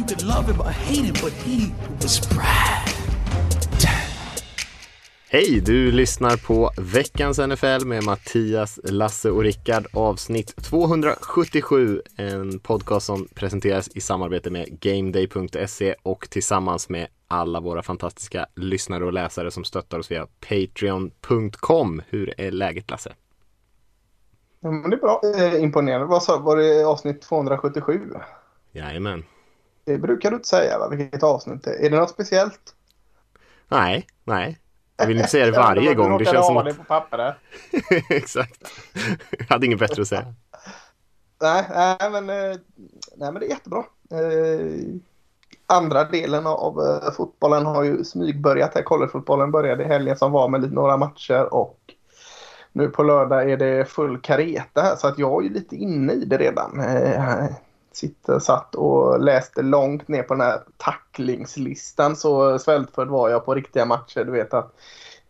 You could love him or hate him, but he was Brad. Hej, du lyssnar på veckans NFL med Mattias, Lasse och Rickard avsnitt 277. En podcast som presenteras i samarbete med GameDay.se och tillsammans med alla våra fantastiska lyssnare och läsare som stöttar oss via Patreon.com. Hur är läget Lasse? Ja, men det är bra. Eh, imponerande. Vad sa Var det avsnitt 277? Jajamän. Det brukar du inte säga, va? vilket avsnitt det är. Är det något speciellt? Nej, nej. Jag vill inte säga det varje gång. Det känns som att... det på pappret. Exakt. Jag hade inget bättre att säga. Nej, nej, men, eh, nej, men det är jättebra. Eh, andra delen av eh, fotbollen har ju smygbörjat. Här. Collegefotbollen började i helgen som var med lite, några matcher och nu på lördag är det full kareta här så att jag är ju lite inne i det redan sitta, satt och läste långt ner på den här tacklingslistan så svältfödd var jag på riktiga matcher. Du vet att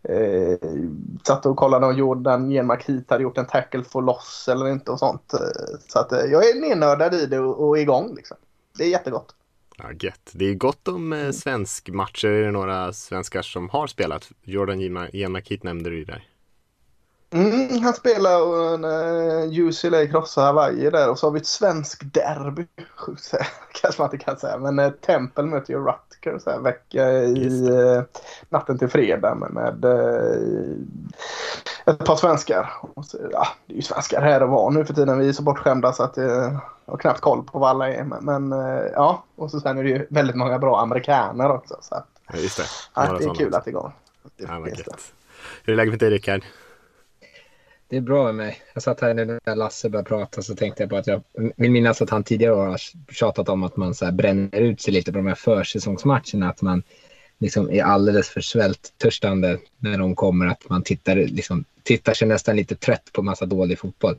eh, satt och kollade om Jordan Genmark hit hade gjort en tackle for loss eller inte och sånt. Eh, så att eh, jag är nernördad i det och, och igång liksom. Det är jättegott. Ja, gött. Det är gott om eh, svensk matcher. Är det några svenskar som har spelat? Jordan Genmark hit nämnde du ju där. Mm, han spelar en uh, UCLA krossar Hawaii där och så har vi ett svenskt derby. Sjukt kanske man inte kan säga. Men uh, Temple möter ju Rutgers här vecka i uh, natten till fredag med, med uh, ett par svenskar. Så, ja, det är ju svenskar här och var nu för tiden. Vi är så bortskämda så att jag har knappt koll på vad alla är. Men, men ja, och så sen är det ju väldigt många bra amerikaner också. Så att, Ja, just det. Några det är kul att det. Det Ja. Hur är läget med dig Rickard? Det är bra med mig. Jag satt här nu när Lasse började prata så tänkte jag på att jag vill minnas att han tidigare har tjatat om att man så här bränner ut sig lite på de här försäsongsmatcherna. Att man liksom är alldeles för svälttörstande när de kommer. Att man tittar, liksom, tittar sig nästan lite trött på massa dålig fotboll.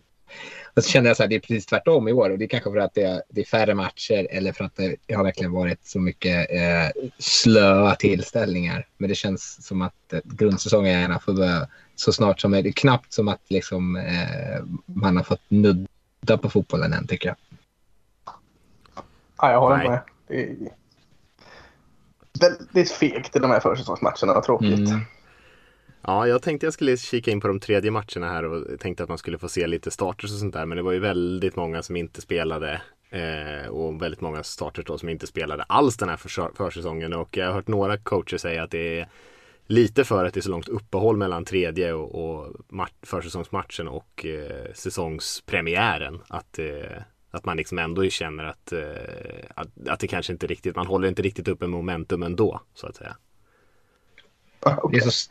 Och så kände jag så här, det är precis tvärtom i år. Och det är kanske för att det är, det är färre matcher eller för att det har verkligen varit så mycket eh, slöa tillställningar. Men det känns som att eh, grundsäsongen gärna får börja så snart som möjligt. Det är knappt som att liksom, eh, man har fått nudda på fotbollen än tycker jag. Ja, jag håller Nej. med. Det är väldigt fegt i de här försäsongsmatcherna. Vad tråkigt. Mm. Ja, jag tänkte jag skulle kika in på de tredje matcherna här och tänkte att man skulle få se lite starters och sånt där. Men det var ju väldigt många som inte spelade eh, och väldigt många starters då som inte spelade alls den här försö- försäsongen. Och jag har hört några coacher säga att det är lite för att det är så långt uppehåll mellan tredje och, och ma- försäsongsmatchen och eh, säsongspremiären. Att, eh, att man liksom ändå känner att, eh, att, att det kanske inte riktigt, man håller inte riktigt uppe momentum ändå så att säga. Ja, Det är så,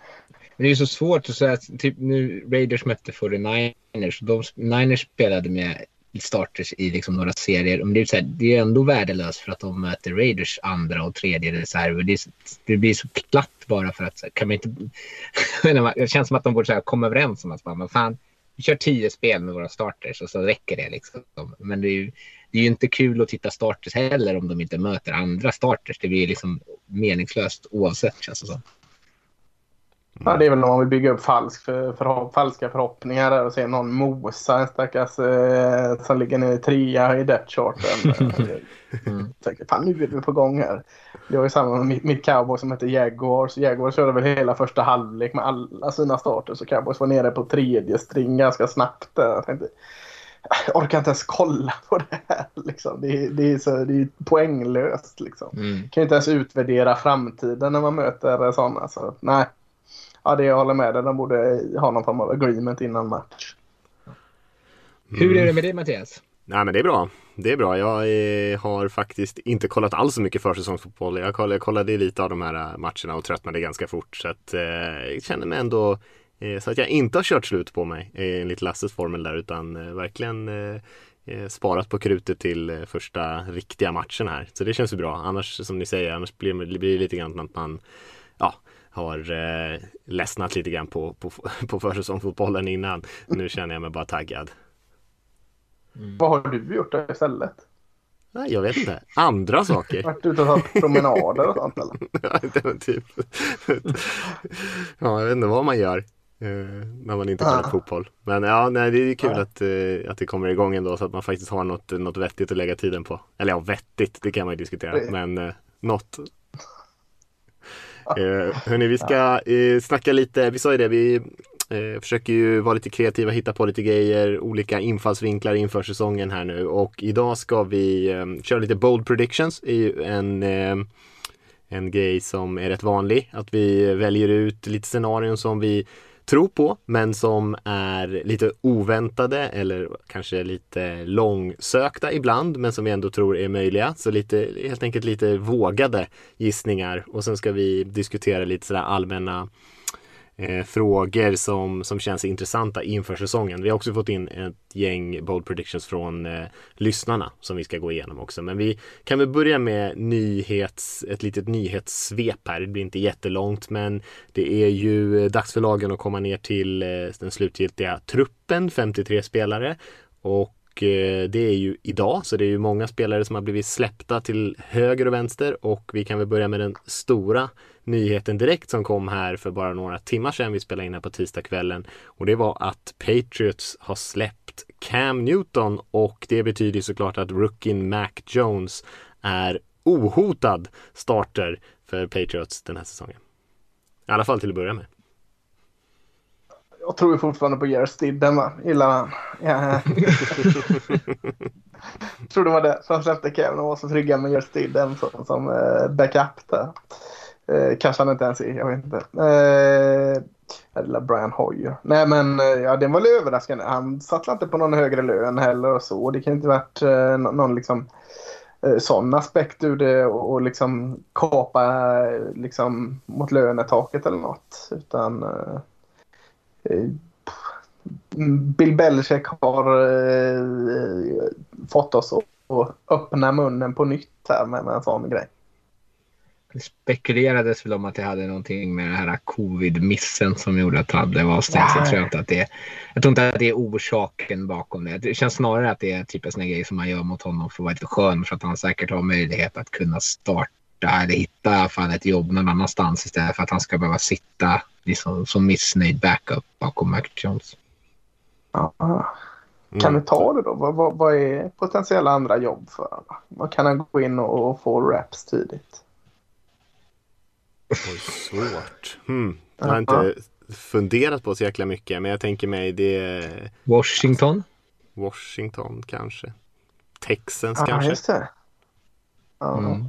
det är så svårt att säga. Typ nu Raiders mötte 49ers. De, Niners spelade med starters i liksom några serier. Men det är, så här, det är ändå värdelöst för att de möter Raiders andra och tredje reserver. Det, det blir så platt bara för att kan man inte... Det känns som att de borde så här, komma överens om att man fan, vi kör tio spel med våra starters och så räcker det. Liksom. Men det är, ju, det är ju inte kul att titta starters heller om de inte möter andra starters. Det blir liksom meningslöst oavsett känns det som. Ja, det är väl om man vill bygga upp falsk för, för, falska förhoppningar där och se någon mosa en stackars eh, som ligger nere i trea i depth charten. Mm. Tänker, Fan, nu är vi på gång här. Det var ju samma med mitt, mitt cowboy som heter Jaguars. Jaguars körde väl hela första halvlek med alla sina starter så cowboys var nere på tredje string ganska snabbt. Jag tänkte, jag orkar inte ens kolla på det här. Liksom. Det, är- det, är så, det är poänglöst. Liksom. Mm. kan ju inte ens utvärdera framtiden när man möter sådana. Så, nej. Ja, det jag håller med dig. De borde ha någon form av agreement innan match. Hur är det med dig Mattias? Nej men det är bra. Det är bra. Jag eh, har faktiskt inte kollat alls så mycket försäsongsfotboll. Jag kollade, jag kollade lite av de här eh, matcherna och tröttnade ganska fort. Så att, eh, jag känner mig ändå eh, så att jag inte har kört slut på mig eh, enligt Lasses formel där utan eh, verkligen sparat på krutet till eh, första riktiga matchen här. Så det känns ju bra. Annars som ni säger, annars blir det lite grann att man har eh, ledsnat lite grann på, på, på försäsongsfotbollen innan. Nu känner jag mig bara taggad. Mm. Vad har du gjort då istället? Nej, jag vet inte. Andra saker. Varit ute och tagit promenader och sånt eller? ja, typ. ja, jag vet inte vad man gör. Eh, när man inte kollar ah. fotboll. Men ja, nej, det är kul ah. att, eh, att det kommer igång ändå så att man faktiskt har något, något vettigt att lägga tiden på. Eller ja, vettigt, det kan man ju diskutera. Det. Men eh, något eh, hörni, vi ska eh, snacka lite, vi sa ju det, vi Eh, försöker ju vara lite kreativa, hitta på lite grejer, olika infallsvinklar inför säsongen här nu och idag ska vi eh, köra lite bold predictions. är ju en, eh, en grej som är rätt vanlig. Att vi väljer ut lite scenarion som vi tror på men som är lite oväntade eller kanske lite långsökta ibland men som vi ändå tror är möjliga. Så lite, helt enkelt lite vågade gissningar och sen ska vi diskutera lite sådär allmänna eh, frågor som, som känns intressanta inför säsongen. Vi har också fått in ett gäng bold predictions från eh, lyssnarna som vi ska gå igenom också. Men vi kan väl börja med nyhets, ett litet nyhetssvep här. Det blir inte jättelångt men det är ju dags för lagen att komma ner till eh, den slutgiltiga truppen, 53 spelare. Och eh, det är ju idag, så det är ju många spelare som har blivit släppta till höger och vänster och vi kan väl börja med den stora nyheten direkt som kom här för bara några timmar sedan. Vi spelade in här på tisdagskvällen och det var att Patriots har släppt Cam Newton och det betyder såklart att rookien Mac Jones är ohotad starter för Patriots den här säsongen. I alla fall till att börja med. Jag tror fortfarande på Jerry Stidden va? Gillar han. Ja. tror det var det som släppte Kevin och var så trygga med Jerry Stidden som, som eh, backup där. Eh, kanske han inte ens är, jag vet inte. Eh, eller Brian Hoyer. Nej men eh, ja, det var väl överraskande. Han satt inte på någon högre lön heller och så. Det kan inte varit eh, någon liksom eh, sån aspekt ur det och, och liksom kapa eh, liksom mot lönetaket eller något. Utan eh, eh Bill Belichick har eh, fått oss att öppna munnen på nytt här med, med en sån grej. Det spekulerades väl om att det hade någonting med den här covid-missen som gjorde att Tadde var avstängd. Jag tror inte att det, jag tror inte att det är orsaken bakom det. Det känns snarare att det är typ en sån grej som man gör mot honom för att vara lite skön för att han säkert har möjlighet att kunna starta eller hitta i alla fall ett jobb någon annanstans istället för att han ska behöva sitta liksom, som missnöjd backup bakom Mac Jones. Ja. Kan vi ta det då? Vad, vad, vad, är potentiella andra jobb för? Vad kan han gå in och, och få reps tidigt? Oj, svårt. Hmm. Jag har inte funderat på så jäkla mycket, men jag tänker mig det Washington? Washington kanske. Texans ja, kanske. Just det. Ja. Mm.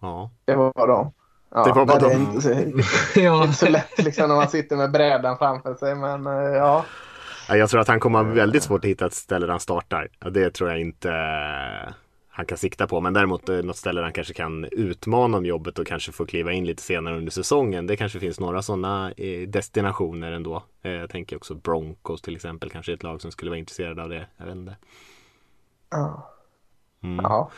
ja. Det var de. Ja, det var bara de. Det är inte så, inte så lätt liksom när man sitter med brädan framför sig, men eh, ja. Jag tror att han kommer ha väldigt svårt att hitta ett ställe där han startar. Det tror jag inte han kan sikta på. Men däremot eh, något ställe där han kanske kan utmana om jobbet och kanske få kliva in lite senare under säsongen. Det kanske finns några sådana eh, destinationer ändå. Eh, jag tänker också Broncos till exempel, kanske ett lag som skulle vara intresserade av det. Jag vet inte. Mm. Ja.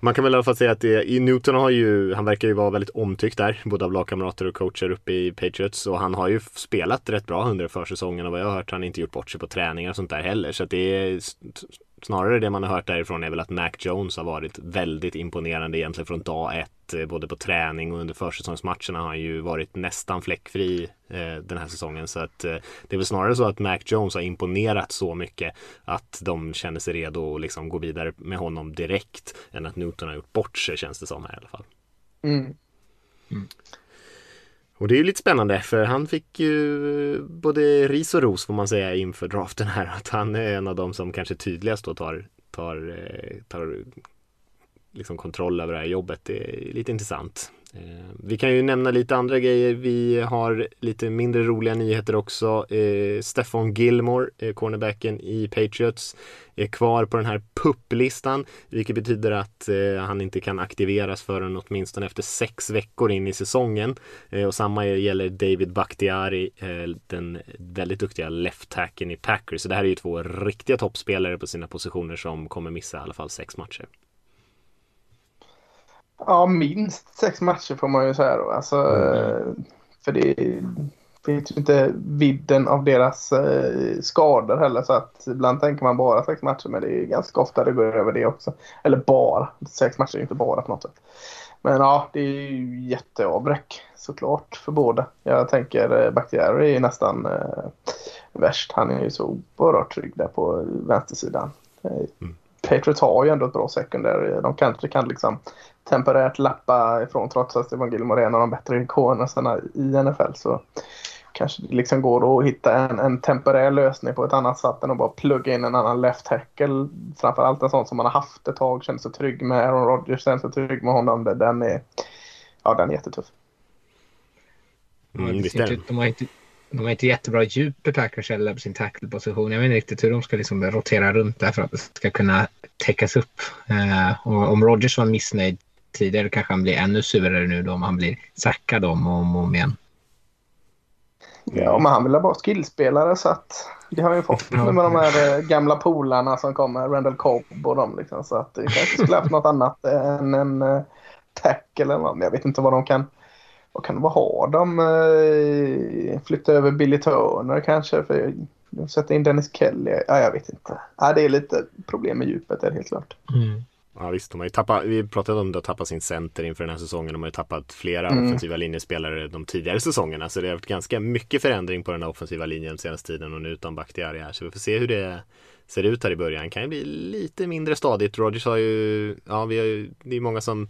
Man kan väl i alla fall säga att det, i Newton har ju, han verkar ju vara väldigt omtyckt där, både av lagkamrater och coacher uppe i Patriots. Och han har ju spelat rätt bra under försäsongen och vad jag har hört har han inte gjort bort sig på träningar och sånt där heller. Så att det är snarare det man har hört därifrån är väl att Mac Jones har varit väldigt imponerande egentligen från dag ett. Eh, både på träning och under försäsongsmatcherna har han ju varit nästan fläckfri eh, den här säsongen. Så att eh, det är väl snarare så att Mac Jones har imponerat så mycket att de känner sig redo att liksom gå vidare med honom direkt än att Newton har gjort bort sig känns det som här i alla fall. Mm. Mm. Och det är ju lite spännande för han fick ju eh, både ris och ros får man säga inför draften här. Att han är en av de som kanske tydligast då tar, tar, eh, tar liksom kontroll över det här jobbet. Det är lite intressant. Eh, vi kan ju nämna lite andra grejer. Vi har lite mindre roliga nyheter också. Eh, Stefan Gilmore, eh, cornerbacken i Patriots, är kvar på den här PUP-listan, vilket betyder att eh, han inte kan aktiveras förrän åtminstone efter sex veckor in i säsongen. Eh, och samma gäller David Bakhtiari, eh, den väldigt duktiga left-hacken i Packers. Så det här är ju två riktiga toppspelare på sina positioner som kommer missa i alla fall sex matcher. Ja, minst sex matcher får man ju säga då. Alltså, mm. För det vet ju inte vidden av deras eh, skador heller. Så att ibland tänker man bara sex matcher men det är ganska ofta det går över det också. Eller bara. Sex matcher är inte bara på något sätt. Men ja, det är ju jätteavbräck såklart för båda. Jag tänker eh, Bakhtiari är nästan eh, värst. Han är ju så oerhört trygg där på vänstersidan. Eh, mm. Patriots har ju ändå ett bra sekundär. De kanske kan liksom temporärt lappa ifrån trots att Stefan Gilmore är en av de bättre ikonerna i NFL. Så kanske det liksom går att hitta en, en temporär lösning på ett annat sätt än att bara plugga in en annan left tackle. Framförallt en sån som man har haft ett tag, känner sig trygg med. Aaron Rodgers känner sig trygg med honom. Den är, ja, den är jättetuff. Mm, de, har inte, de har inte jättebra djup i Packers eller på sin tackle-position. Jag vet inte riktigt hur de ska liksom rotera runt där för att det ska kunna täckas upp. Uh, och om Rodgers var missnöjd tidigare kanske han blir ännu surare nu då om han blir sackad om och om, och om igen. Ja, men han vill ha bara skillspelare så att det har vi fått nu med de här eh, gamla polarna som kommer, Randall Cobb och dem liksom. Så att det kanske skulle haft något annat än en uh, tackle eller något. Men jag vet inte vad de kan, vad kan vad har de? Uh, flytta över Billy Turner kanske för sätta in Dennis Kelly. Ja, jag vet inte. Ja, det är lite problem med djupet är helt klart. Mm. Ja visst, de har ju tappat, vi pratade om att tappa sin center inför den här säsongen. De har ju tappat flera mm. offensiva linjespelare de tidigare säsongerna. Så det har varit ganska mycket förändring på den här offensiva linjen senaste tiden och nu utan Bakhtiari här. Så vi får se hur det ser ut här i början. Kan ju bli lite mindre stadigt. Rogers har ju, ja vi har ju, det är många som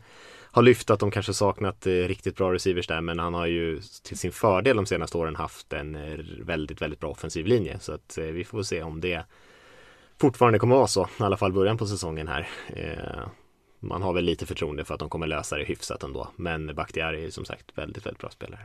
har lyft att de kanske saknat eh, riktigt bra receivers där men han har ju till sin fördel de senaste åren haft en eh, väldigt, väldigt bra offensiv linje. Så att eh, vi får se om det fortfarande kommer vara så, i alla fall början på säsongen här. Eh, man har väl lite förtroende för att de kommer lösa det hyfsat ändå. Men Bakhtiari är som sagt väldigt, väldigt bra spelare.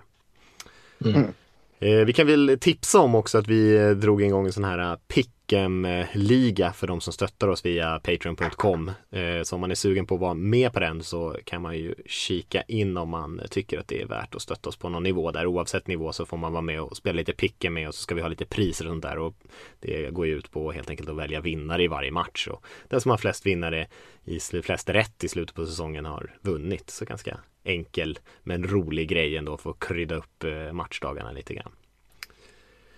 Mm. Eh, vi kan väl tipsa om också att vi eh, drog igång en sån här eh, Pick'em-liga för de som stöttar oss via Patreon.com. Eh, så om man är sugen på att vara med på den så kan man ju kika in om man tycker att det är värt att stötta oss på någon nivå där. Oavsett nivå så får man vara med och spela lite Pick'em med och så ska vi ha lite priser och sånt där. Och det går ju ut på helt enkelt att välja vinnare i varje match. Och den som har flest vinnare i flest rätt i slutet på säsongen har vunnit. Så ganska enkel men rolig grej ändå för att krydda upp eh, matchdagarna lite grann.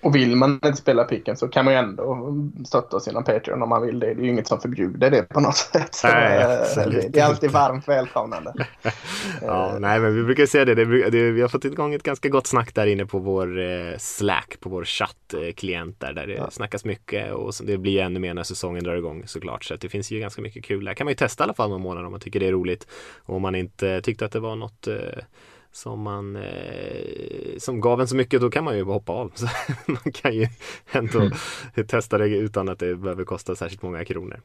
Och vill man inte spela picken så kan man ju ändå stötta oss genom Patreon om man vill det. Det är ju inget som förbjuder det på något sätt. Nej, eh, det är alltid varmt välkomnande. ja, nej, men vi brukar säga det. det, det vi har fått igång ett ganska gott snack där inne på vår eh, Slack, på vår chattklient där, där det ja. snackas mycket och det blir ännu mer när säsongen drar igång såklart. Så det finns ju ganska mycket kul där. kan man ju testa i alla fall någon månad om man tycker det är roligt. Och om man inte tyckte att det var något eh, som man eh, som gav en så mycket då kan man ju hoppa av. Så man kan ju ändå mm. testa det utan att det behöver kosta särskilt många kronor.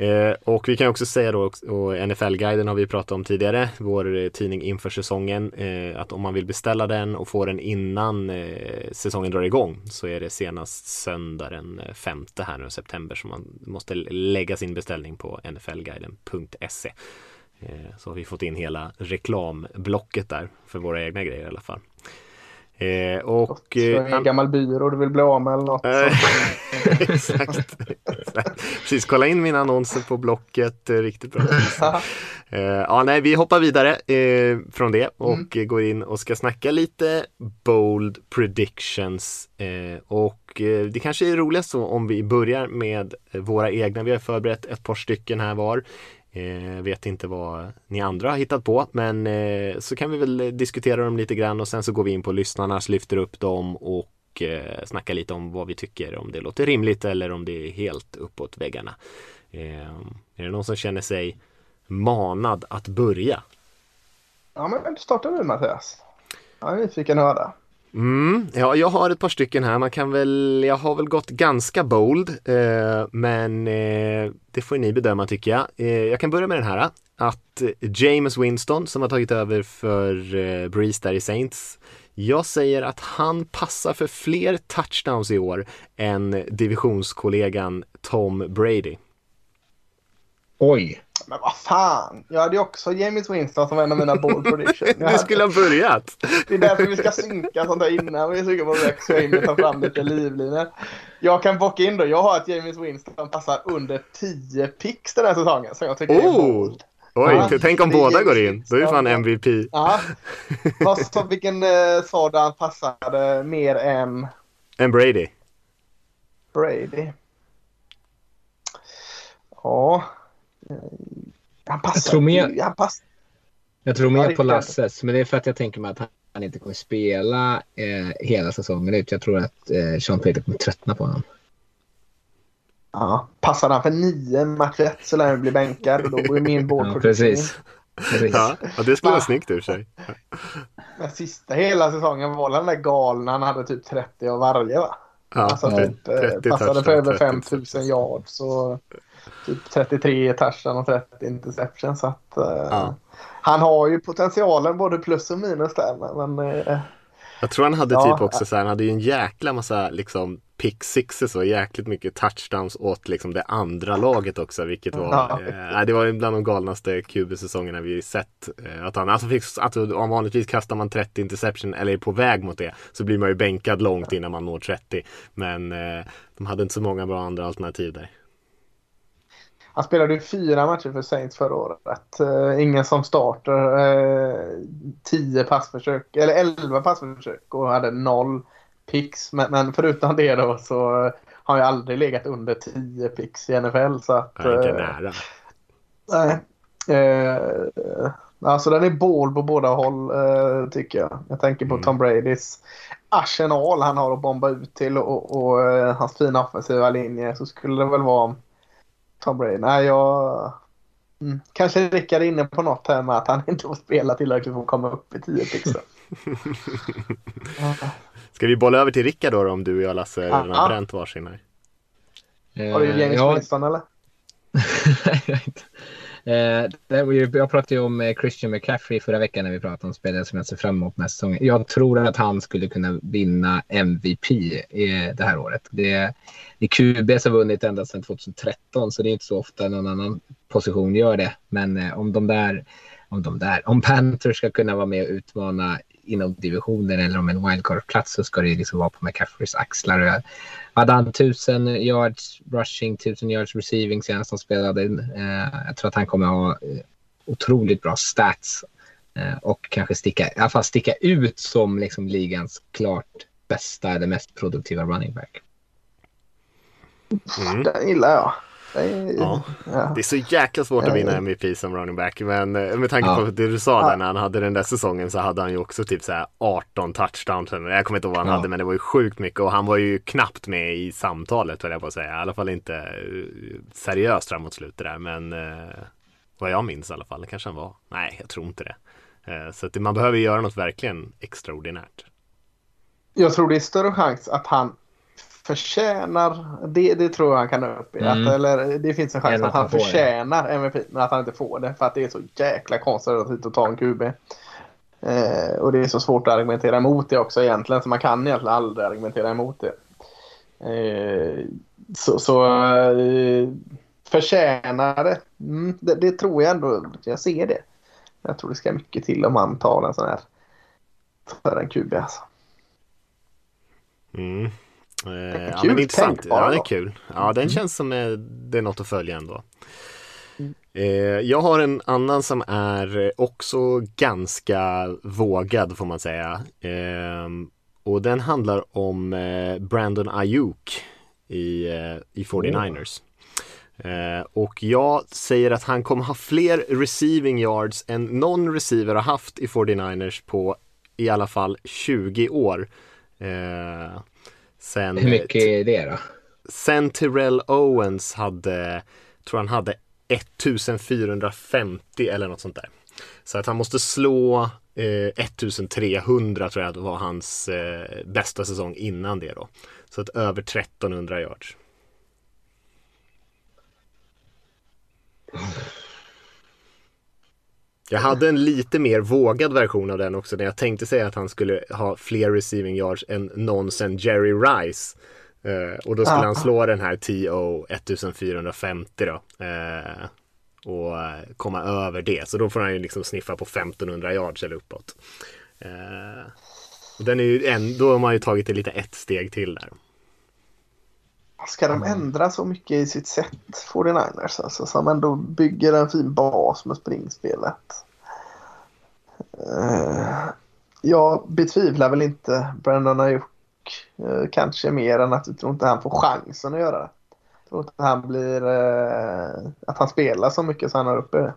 Eh, och vi kan också säga då, och NFL-guiden har vi pratat om tidigare, vår eh, tidning inför säsongen, eh, att om man vill beställa den och få den innan eh, säsongen drar igång så är det senast söndag den femte här nu september som man måste lägga sin beställning på nflguiden.se. Eh, så har vi fått in hela reklamblocket där för våra egna grejer i alla fall. Eh, och, eh, en gammal byrå du vill bli av med eller något. exakt, Precis, kolla in mina annonser på Blocket. Eh, riktigt bra. eh, ja, nej, vi hoppar vidare eh, från det och mm. går in och ska snacka lite bold predictions. Eh, och eh, det kanske är roligast så om vi börjar med våra egna. Vi har förberett ett par stycken här var. Eh, vet inte vad ni andra har hittat på men eh, så kan vi väl diskutera dem lite grann och sen så går vi in på lyssnarnas, lyfter upp dem och eh, snackar lite om vad vi tycker om det låter rimligt eller om det är helt uppåt väggarna. Eh, är det någon som känner sig manad att börja? Ja men starta nu Mattias. Jag är nyfiken att höra. Mm, ja, jag har ett par stycken här. Man kan väl, jag har väl gått ganska bold, eh, men eh, det får ni bedöma tycker jag. Eh, jag kan börja med den här. att James Winston som har tagit över för eh, Breeze där i Saints jag säger att han passar för fler touchdowns i år än divisionskollegan Tom Brady. Oj! Men vad fan, jag hade ju också James Winston som en av mina ball prediction. Du skulle ha börjat! Det är därför vi ska synka sånt där innan. Vi är sugen på att Rex och ta fram lite livlinor. Jag kan bocka in då. Jag har att James Winston passar under 10 pix den här säsongen. Så jag tycker Oh! är bold. Oj, Ja, tänk om båda går in. Då är det fan. MVP. Ja. Sa- vilken eh, han passade mer än En Brady. Brady? Ja. Eh, Han passar. tror mer- Han passar. Jag tror mer på Lasses, men det är för att jag tänker mig att han inte kommer spela eh, hela säsongen ut. Jag tror att eh, Sean Payton kommer tröttna på honom. Ja. Passar han för nio match ett så lär han bli bänkad. och Då går ju min board Ja, precis. precis. Ja, det skulle vara Va? snyggt i och för sig. Den sista hela säsongen var den där galna. Han hade typ 30 av varje va? Ja, Alltså typ eh, 30 passade för över 30 5000 yards och typ 33 touchdown och 30 interception. Så att, eh, Ja. Han har ju potentialen både plus och minus där. Men, eh, Jag tror han hade Ja, typ också så här, han hade ju en jäkla massa liksom pick sixes och jäkligt mycket touchdowns åt liksom det andra laget också, vilket var, Ja. eh, det var bland de galnaste QB-säsongerna vi sett. Eh, att han, alltså, fick, alltså, om vanligtvis kastar man 30 interception eller är på väg mot det så blir man ju bänkad långt innan man når 30. Men eh, de hade inte så många bra andra alternativ där. Han spelade ju fyra matcher för Saints förra året. Eh, ingen som starter. Eh, 10 passförsök, eller 11 passförsök och hade noll picks. Men, men förutom det då så har han ju aldrig legat under 10 picks i NFL. Så att, är inte eh, nära. Nej. Alltså den är bål på båda håll tycker jag. Jag tänker på Mm. Tom Bradys arsenal han har att bomba ut till och, och eh, hans fina offensiva linje så skulle det väl vara Tom Brady. Nej, jag... Mm. Kanske Rickard är inne på något här med att han inte får spela tillräckligt för att komma upp i 10 pix. då. Ja. Ska vi bolla över till Rickard då om du och jag Lasse redan har bränt varsin här? Har du James Eh, ja, Winston eller? Eh, det var ju, Eh, jag pratade ju om eh, Christian McCaffrey förra veckan när vi pratade om spelare som jag ser fram emot nästa säsong. Jag tror att han skulle kunna vinna MVP i eh, det här året. Det, det är QB som vunnit ända sedan 2013 så det är inte så ofta någon annan position gör det. Men eh, om de där, om de där, om Panthers ska kunna vara med och utmana inom divisionen eller om en wildcard-plats så ska det ju liksom vara på McCaffreys axlar. Och hade han 1000 yards rushing, 1000 yards receiving senast han spelade. Eh, jag tror att han kommer ha eh, otroligt bra stats eh, och kanske sticka, i alla fall sticka ut som liksom ligans klart bästa eller mest produktiva running back. Mm. Den gillar jag. Det är, Ja. ja. Det är så jäkla svårt att vinna. MVP som running back. Men eh, med tanke Ja. på det du sa där när han hade den där säsongen så hade han ju också typ så här 18 touchdowns. Jag kommer inte ihåg vad han Ja. hade men det var ju sjukt mycket och han var ju knappt med i samtalet höll jag på att säga. I alla fall inte eh, seriöst framåt slutet där. Men eh, vad jag minns i alla fall, kanske han var. Nej, jag tror inte det. Så att man behöver göra något verkligen extraordinärt. Jag tror det är större chans att han förtjänar, det, det tror jag han kan upp i. Mm. Att, eller det finns en chans Än att, att han han får det. förtjänar MVP men att han inte får det. För att det är så jäkla konservativt att ta en QB. Eh, och det är så svårt att argumentera emot det också egentligen. Så man kan egentligen aldrig argumentera emot det. Eh, så så eh, förtjänar det. Mm, det. Det tror jag ändå. Jag ser det. Jag tror det ska mycket till om man tar en sån här för en QB alltså. Mm. Eh, ja, kul men det är intressant. tänk Ja, det är kul. Ja, den känns som eh, det är något att följa ändå. Eh, jag har en annan som är eh, också ganska vågad får man säga. Eh, och den handlar om Brandon Ayuk i, eh, i 49ers. Eh, och jag säger att han kommer ha fler receiving yards än någon receiver har haft i 49ers på i alla fall 20 år. Eh, sen, Hur mycket är det då? sen Terrell Owens hade, tror han hade 1450 eller något sånt där. Så att han måste slå eh, 1300 tror jag var hans eh, bästa säsong innan det då. Så att över 1300 yards. Jag hade en lite mer vågad version av den också när jag tänkte säga att han skulle ha fler receiving yards än någonsin Jerry Rice. Eh, och då skulle Ah. han slå den här TO 1450 då. Eh, och eh, komma över det. Så då får han ju liksom sniffa på 1500 yards eller uppåt. Eh, och den är ju en, då har man ju tagit det lite ett steg till där. Ska de ändra så mycket i sitt sätt, 49ers, alltså, som ändå bygger en fin bas med springspelet? Eh, jag betvivlar väl inte Brandon Ayuk eh, kanske mer än att jag tror inte han får chansen att göra det. Jag tror inte han blir... eh, att han spelar så mycket så han är uppe. Det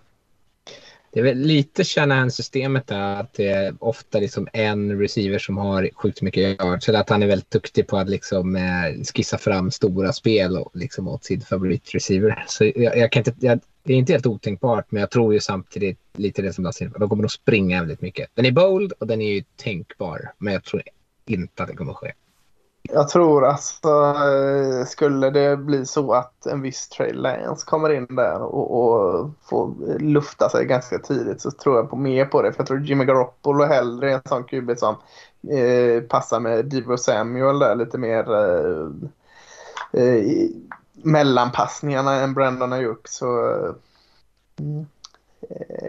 det är väl lite Shanahan-systemet där att det är ofta liksom en receiver som har sjukt mycket yards. Så att han är väldigt duktig på att liksom eh, skissa fram stora spel och, liksom åt sin favoritreceiver. Så jag, jag kan inte, jag, det är inte helt otänkbart, men jag tror ju samtidigt lite det som Lasse De kommer nog springa väldigt mycket. Den är bold och den är ju tänkbar, men jag tror inte att det kommer att ske. Jag tror alltså skulle det bli så att en viss Trey Lance kommer in där och, och får lufta sig ganska tidigt så tror jag på mer på det. För jag tror Jimmy Garoppolo hellre är en sån QB som eh, passar med Divo Samuel där lite mer eh, eh, mellanpassningarna än Brandon Ayuk. Så mm.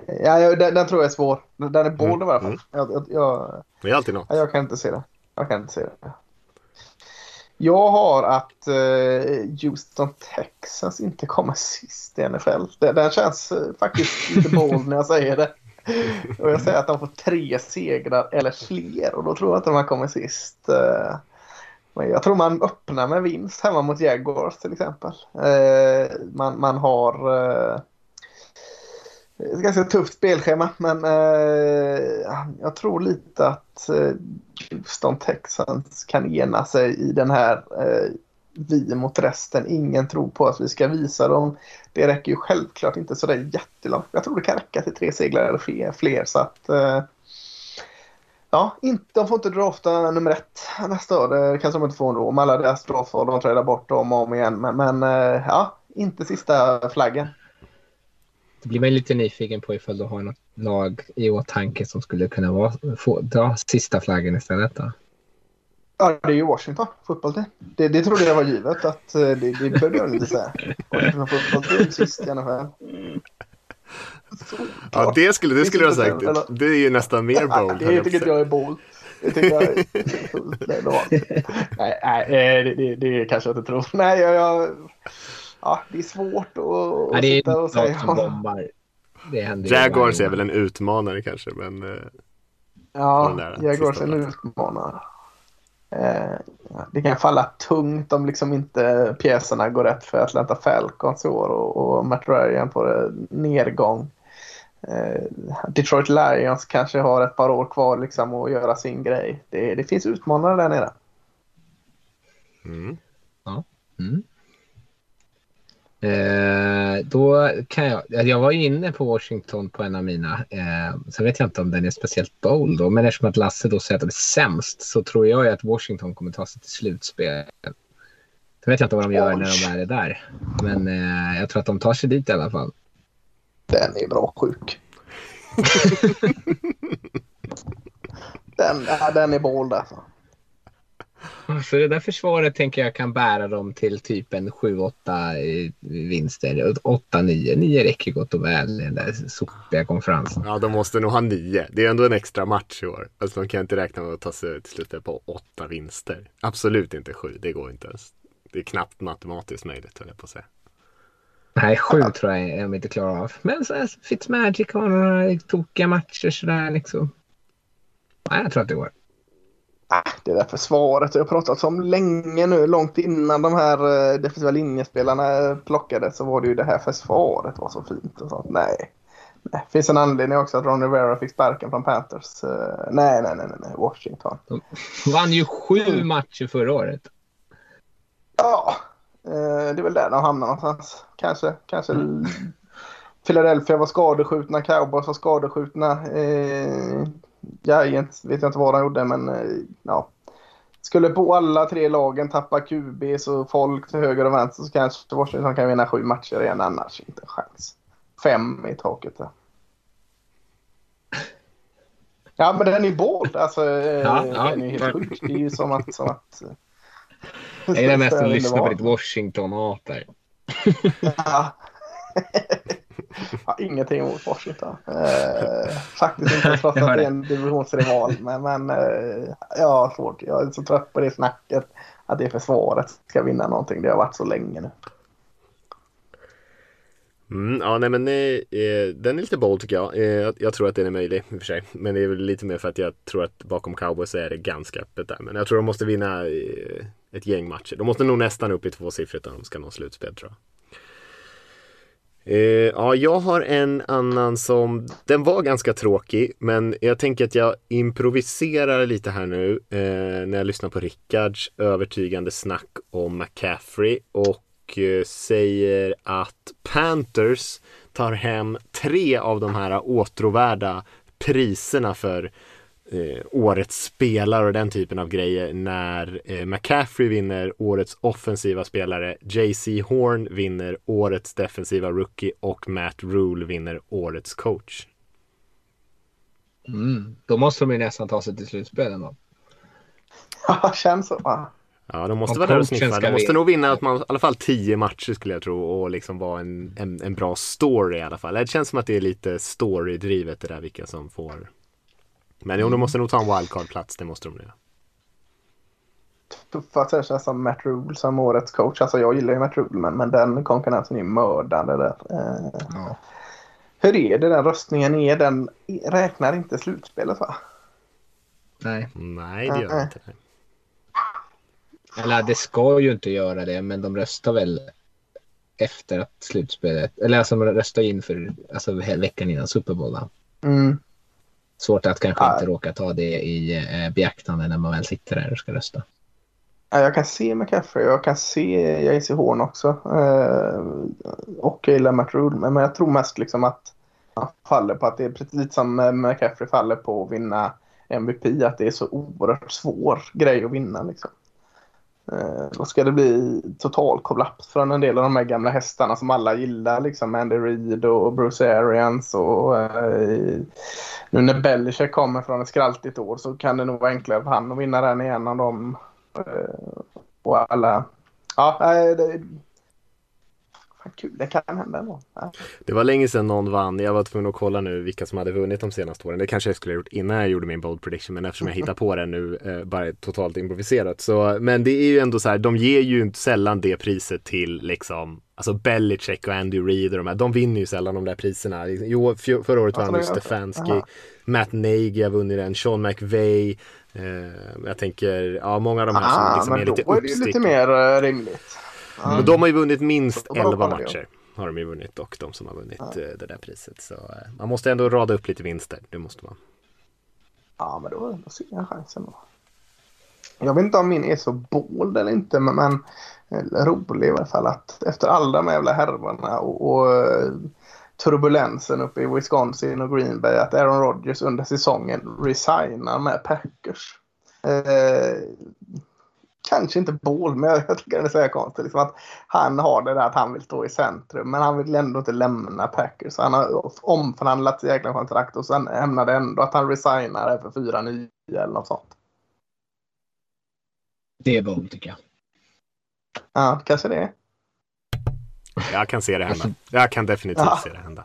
Ja, den, den tror jag är svår. Den är bold i alla fall. Mm. Jag, jag, jag, Det är alltid något. Ja, Jag kan inte se det. Jag kan inte se det. Jag har att eh, Houston Texans inte kommer sist i NFL. Den känns eh, faktiskt lite bold när jag säger det. Och jag säger att de får tre segrar eller fler och då tror jag inte de kommer sist. Eh. Men jag tror man öppnar med vinst hemma mot Jaguars till exempel. Man, man har ett ganska tufft spelschema men eh, jag tror lite att eh, Houston Texans kan ena sig i den här eh, vi mot resten. Ingen tror på att vi ska visa dem. Det räcker ju självklart inte sådär jättelångt. Jag tror det kan räcka till tre seglar eller fler. fler så att eh, Ja, inte, de får inte drafta nummer ett nästa år. Det kanske de inte får ändå. Om alla deras draftval de trädar bort dem och om igen. Men, men eh, ja, inte sista flaggen. Det blir man lite nyfiken på ifall du har något lag i åtanke som skulle kunna vara, få, dra sista flaggen istället. Då. Ja, det är ju Washington fotbollsteam. Det, det trodde jag var givet att eh, det, det behövde jag inte säga. Washington fotbollsteam sist i NFL. Ja, det skulle, det skulle du ha sagt. Det är ju nästan mer Ja, bold. det tycker inte jag är bold. Det tycker jag. Nej, nej eh, det, det, det kanske jag inte tror. Nej, jag, jag, ja, det är svårt att, Ja, att det är sitta och säga. som bombar. Det händer Jaguars är väl en utmanare kanske, men eh, Ja, Jaguars är en utmanare. Eh, ja, det kan falla tungt om liksom inte pjäserna går rätt för Atlanta Falcons i år och, och Matt Ryan på nedgång. Eh, Detroit Lions kanske har ett par år kvar liksom att göra sin grej. Det, det finns utmanare där nere. mm. Mm. Eh, då kan jag, jag var ju inne på Washington på en av mina. Eh, sen vet jag inte om den är speciellt bold då, men eftersom att Lasse då säger att de är sämst så tror jag ju att Washington kommer ta sig till slutspel. Sen vet jag inte vad de gör när de är där. Men eh, jag tror att de tar sig dit i alla fall. Den är bra sjuk. den, den är bold alltså. Så det där försvaret tänker jag kan bära dem till typ en 7-8 eh, vinster. 8-9. 9 räcker gott och väl i den där sopiga konferensen. Ja, de måste nog ha nio. Det är ändå en extra match i år. Alltså de kan inte räkna med att ta sig till slutet på åtta vinster. Absolut inte sju, det går inte ens. Det är knappt matematiskt möjligt, höll jag på att säga. Nej, sju tror jag är de inte klarar av. Men så här, Fitzmagic har några tokiga matcher sådär liksom. Nej, jag tror att det går. Ah, Det där försvaret jag har pratat om länge nu, långt innan de här eh, defensiva linjespelarna eh, plockades så var det ju det här försvaret var så fint och sånt. Nej. nej. Finns en anledning också att Ron Rivera fick sparken från Panthers. Eh, Nej, nej, nej, nej, nej. Washington. De vann ju sju matcher förra året. Ja, det är väl där de hamnar någonstans. Kanske, kanske Philadelphia var skadeskjutna, Cowboys var skadeskjutna. Eh, Giants vet jag inte vad de gjorde, men eh, ja. Skulle på alla tre lagen tappa QB så folk till höger och vänster så kanske Washington kan vinna sju matcher igen, annars inte en chans. Fem i taket där. Ja, men den är ju bold. Alltså, eh, Ja, ja. den är helt sjuk. Det är ju som att... Som att Jag gillar mest att Jag lyssna på ditt Washington-hat där. Ja. har ingenting emot Washington. Eh, faktiskt inte trots att det är en divisionsrival. Men, men eh, jag har svårt. Jag är så trött på det snacket. Att det försvaret ska vinna någonting. Det har varit så länge nu. Mm, ja, nej men eh, eh, den är lite bold tycker jag. Eh, jag. Jag tror att den är möjlig i och för sig. Men det är väl lite mer för att jag tror att bakom cowboys är det ganska öppet där. Men jag tror de måste vinna eh, ett gäng matcher. De måste nog nästan upp i tvåsiffrigt om de ska nå slutspel tror jag. Uh, ja, jag har en annan som, den var ganska tråkig, men jag tänker att jag improviserar lite här nu uh, när jag lyssnar på Rickards övertygande snack om McCaffrey och uh, säger att Panthers tar hem tre av de här åtråvärda priserna för eh, årets spelare och den typen av grejer när eh, McCaffrey vinner årets offensiva spelare, JC Horn vinner årets defensiva rookie och Matt Rule vinner årets coach. Mm. Då måste de ju nästan ta sig till slutspel ändå. Ja, känns så. va? Ja, de måste vara där och sniffa. De måste vinna. nog vinna att man, i alla fall tio matcher skulle jag tro och liksom vara en, en, en bra story i alla fall. Det känns som att det är lite story-drivet det där vilka som får. Men jo, de måste nog ta en wildcard-plats, det måste de göra. Tuffa så känns som Matt Rule som årets coach. Alltså jag gillar ju Matt Rule men, men den konkurrensen är mördande där. Eh, Ja. hur är det den röstningen? Är den, räknar inte slutspelet va? Nej, Nej, det gör de inte. eller det ska ju inte göra det, men de röstar väl efter att slutspelet, eller alltså de röstar inför, alltså veckan innan Super Bowl. Mm. Svårt att kanske Ja. inte råka ta det i eh, beaktande när man väl sitter där och ska rösta. Ja, jag kan se McCaffrey och jag kan se JC Horn också. Eh, och jag gillar Matt Rule. Men jag tror mest liksom att han faller på att det är precis som McCaffrey faller på att vinna MVP. Att det är så oerhört svår grej att vinna. Liksom. Eh, då ska det bli total kollaps från en del av de här gamla hästarna som alla gillar. Liksom Andy Reid och Bruce Arians. Och, eh, nu när Belichick kommer från ett skraltigt år så kan det nog vara enklare för han att vinna den igen än de Eh, och alla... Ja, det... Kul, det kan hända ändå. Ja. Det var länge sedan någon vann. Jag var tvungen att kolla nu vilka som hade vunnit de senaste åren. Det kanske jag skulle ha gjort innan jag gjorde min bold prediction. Men eftersom jag hittar på det nu, eh, bara totalt improviserat. Så, men det är ju ändå så här, de ger ju inte sällan det priset till liksom, alltså Belichick och Andy Reid och de här. De vinner ju sällan de där priserna. Jo, förra året Alltså, vann ju det. Stefanski. Aha. Matt Nagy har vunnit den, Sean McVay. Eh, jag tänker, ja många av de här som Ah, liksom är men lite då är det ju lite uppstickare. mer eh, rimligt. Ja. Men de har ju vunnit minst Då får de 11 kolla det, matcher. Har de ju vunnit och de som har vunnit eh, det där priset. Så eh, man måste ändå rada upp lite vinster. Det måste man. Ja, men då, då ser jag chansen då. Jag vet inte om min är så bold eller inte, men, men eh, rolig i alla fall att efter alla de jävla härvorna och, och turbulensen uppe i Wisconsin och Green Bay att Aaron Rodgers under säsongen resignar med Packers. Eh, kanske inte bold, men jag, jag tycker det är så här konstigt. Liksom att han har det där att han vill stå i centrum, men han vill ändå inte lämna Packers. Han har omförhandlat sitt jäkla kontrakt och sen ämnar det ändå att han resignar för fyra nya eller något sånt. Det är bold tycker jag. Ja, kanske det. Jag kan se det hända. Jag kan definitivt Ja. se det hända.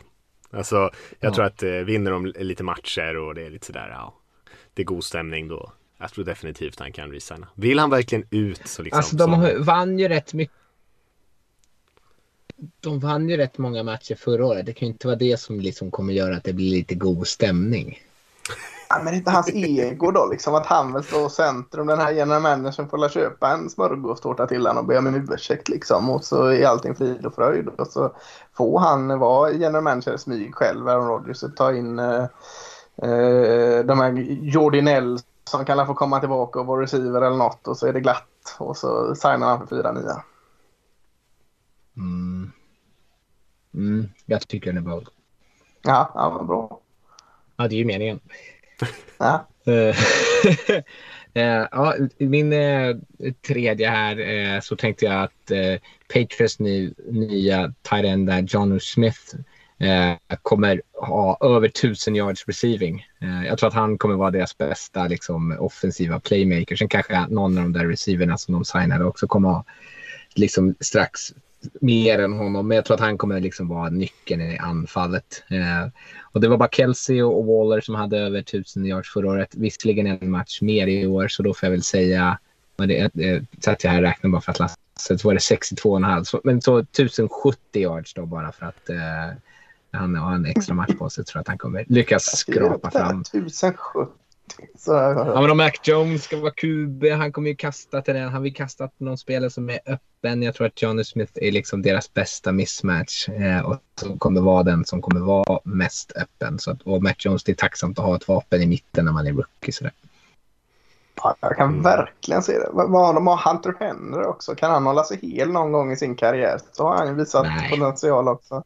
Alltså, jag Ja. tror att eh, vinner de lite matcher och det är lite sådär, ja. Det är god stämning då. Jag tror definitivt han kan resigna. Vill han verkligen ut så liksom. Alltså de så- vann ju rätt mycket. De vann ju rätt många matcher förra året. Det kan ju inte vara det som liksom kommer göra att det blir lite god stämning. Ja, men inte hans ego då, liksom att han vill stå i centrum. Den här general managern får la köpa en smörgåstårta till honom och be om en ursäkt liksom. Och så är allting frid och fröjd. Och så får han vara general manager i smyg själv, Aaron Rodgers, och ta in eh, eh, de här Jordinell som kan få komma tillbaka och vara receiver eller något. Och så är det glatt. Och så signar han för fyra nya. Mm. Mm, jag tycker den är bold. Ja, ja, vad bra. Ja, det är ju meningen. Ja. Eh, eh, ja, min eh, tredje här så tänkte jag att Patriots ny, nya tight end där, John Smith, Eh, kommer ha över 1000 yards receiving. Eh, jag tror att han kommer vara deras bästa liksom, offensiva playmaker. Sen kanske någon av de där receiverna som de signade också kommer ha liksom, strax mer än honom. Men jag tror att han kommer liksom vara nyckeln i anfallet. Eh, och det var bara Kelsey och Waller som hade över 1000 yards förra året. Visserligen en match mer i år, så då får jag väl säga men det, eh, det satt jag här och räknade bara för att Lasse, så var det 62,5. Men så 1070 yards då bara för att eh, han har en extra match på sig. tror att han kommer lyckas skrapa fram. 1070. Så, Ja, men om Mac Jones ska vara QB, han kommer ju kasta till den. Han vill kasta till någon spelare som är öppen. Jag tror att Johnny Smith är liksom deras bästa mismatch eh, och som kommer vara den som kommer vara mest öppen. Så att, och Mac Jones, det är tacksamt att ha ett vapen i mitten när man är rookie. Sådär. Ja, jag kan verkligen se det. Vad- de har Hunter Henry också. Kan han hålla sig hel någon gång i sin karriär så har han ju visat Nej. potential också.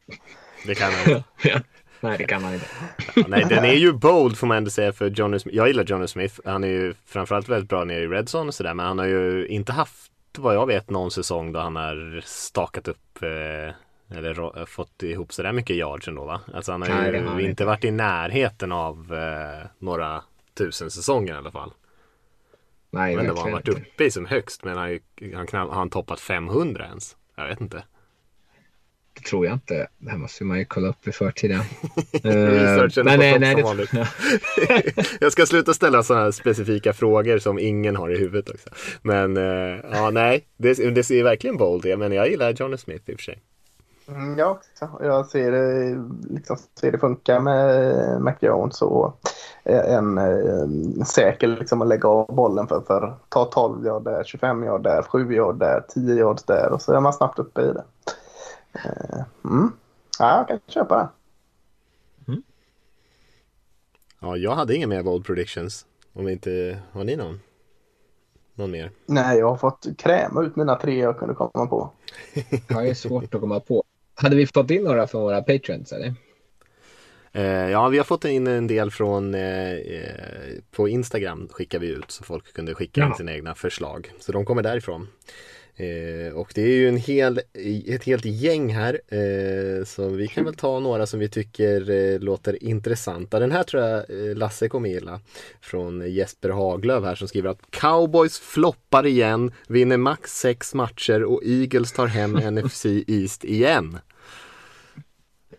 Det kan han. Nej, det kan man inte. Ja, nej, den är ju bold får man ändå säga för Johnny Smith. Jag gillar Johnny Smith. Han är ju framförallt väldigt bra nere i Redzone och sådär. Men han har ju inte haft, vad jag vet, någon säsong då han har stakat upp eh, eller fått ihop sådär mycket yards ändå va? Alltså han har Nej, det ju har inte inte. varit i närheten av eh, några tusen säsonger i alla fall. Nej, vet inte vad han varit inte. uppe i som högst. Men han, han, knall- har han toppat 500 ens? Jag vet inte. Det tror jag inte. Det här måste man ju kolla upp i förtiden. Researchen nej, på nej, topp nej, som det, jag ska sluta ställa sådana här specifika frågor som ingen har i huvudet också. Men eh, ja, nej, det, det ser verkligen bold ut. Men jag gillar Johnny Smith i och för sig. Mm, jag också. Jag ser det, liksom, ser det funka med Mac Jones och en, en säker liksom, att lägga av bollen för, för ta 12 yard där, 25 yard där, 7 yard där, 10 yard där och så är man snabbt uppe i det. Eh, Mm. Ja, jag kan köpa det. Ja, jag hade inga mer bold predictions. Om inte, har ni någon? Någon mer? Nej, jag har fått kräma ut mina tre jag kunde komma på. Ja, det är svårt att komma på. Hade vi fått in några från våra patrons eller? Eh, ja, vi har fått in en del från eh, eh, på Instagram skickar vi ut så folk kunde skicka in sina egna förslag. Så de kommer därifrån. Eh, och det är ju en hel, ett helt gäng här. Eh, så vi kan väl ta några som vi tycker eh, låter intressanta. Den här tror jag eh, Lasse kommer gilla. Från Jesper Haglöf här som skriver att Cowboys floppar igen, vinner max sex matcher och Eagles tar hem NFC East igen.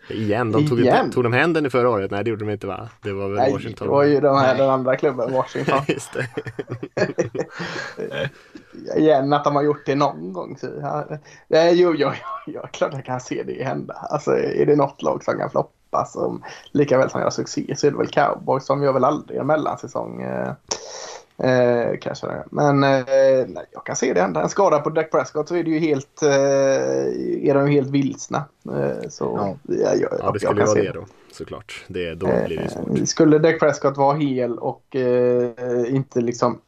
Igen, de tog, Igen? tog de hem den i förra året? Nej det gjorde de inte va? Det var väl Nej, Washington? det var ju de här, Nej. den andra klubben, Washington. Just det. Igen att de har gjort det någon gång. Så, ja, nej, jo, jo, jo, jo, klart jag kan se det hända. Alltså, är det något lag som kan floppa som lika väl som gör succé så är det väl Cowboys. De gör väl aldrig en mellansäsong. Eh, eh, kanske det. Men eh, nej, jag kan se det hända. En skada på Dak Prescott så är det ju helt, eh, är de ju helt vilsna. Eh, så Ja. ja, jag, Ja det jag skulle vara se det då såklart. Det, då blir det svårt. Eh, Skulle Dak Prescott vara hel och eh, inte liksom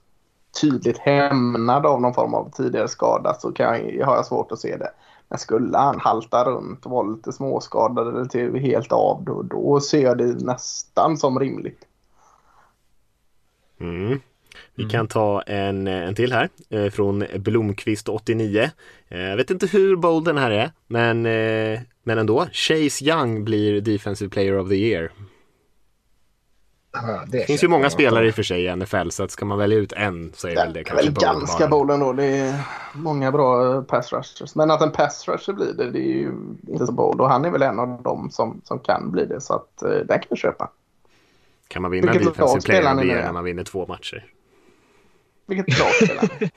tydligt hämnad av någon form av tidigare skada så kan jag, har jag svårt att se det. Men skulle han halta runt och vara lite småskadad eller till helt av då, då ser jag det nästan som rimligt. Mm. Vi kan ta en, en till här eh, från Blomqvist89. Eh, Jag vet inte hur bold den här är, men, eh, men ändå. Chase Young blir Defensive Player of the Year. Ja, Det finns ju många spelare i och för sig i NFL, så att ska man välja ut en så är väl det Det är kanske väl bold ganska bold ändå. Det är många bra eh, pass rushers. Men att en pass rusher blir det, det är ju inte så bold. Och han är väl en av dem som, som kan bli det. Så att eh, den kan jag köpa. Kan man vinna Vilket Defensive Player of the Year när man vinner två matcher? Vilket lag spelar?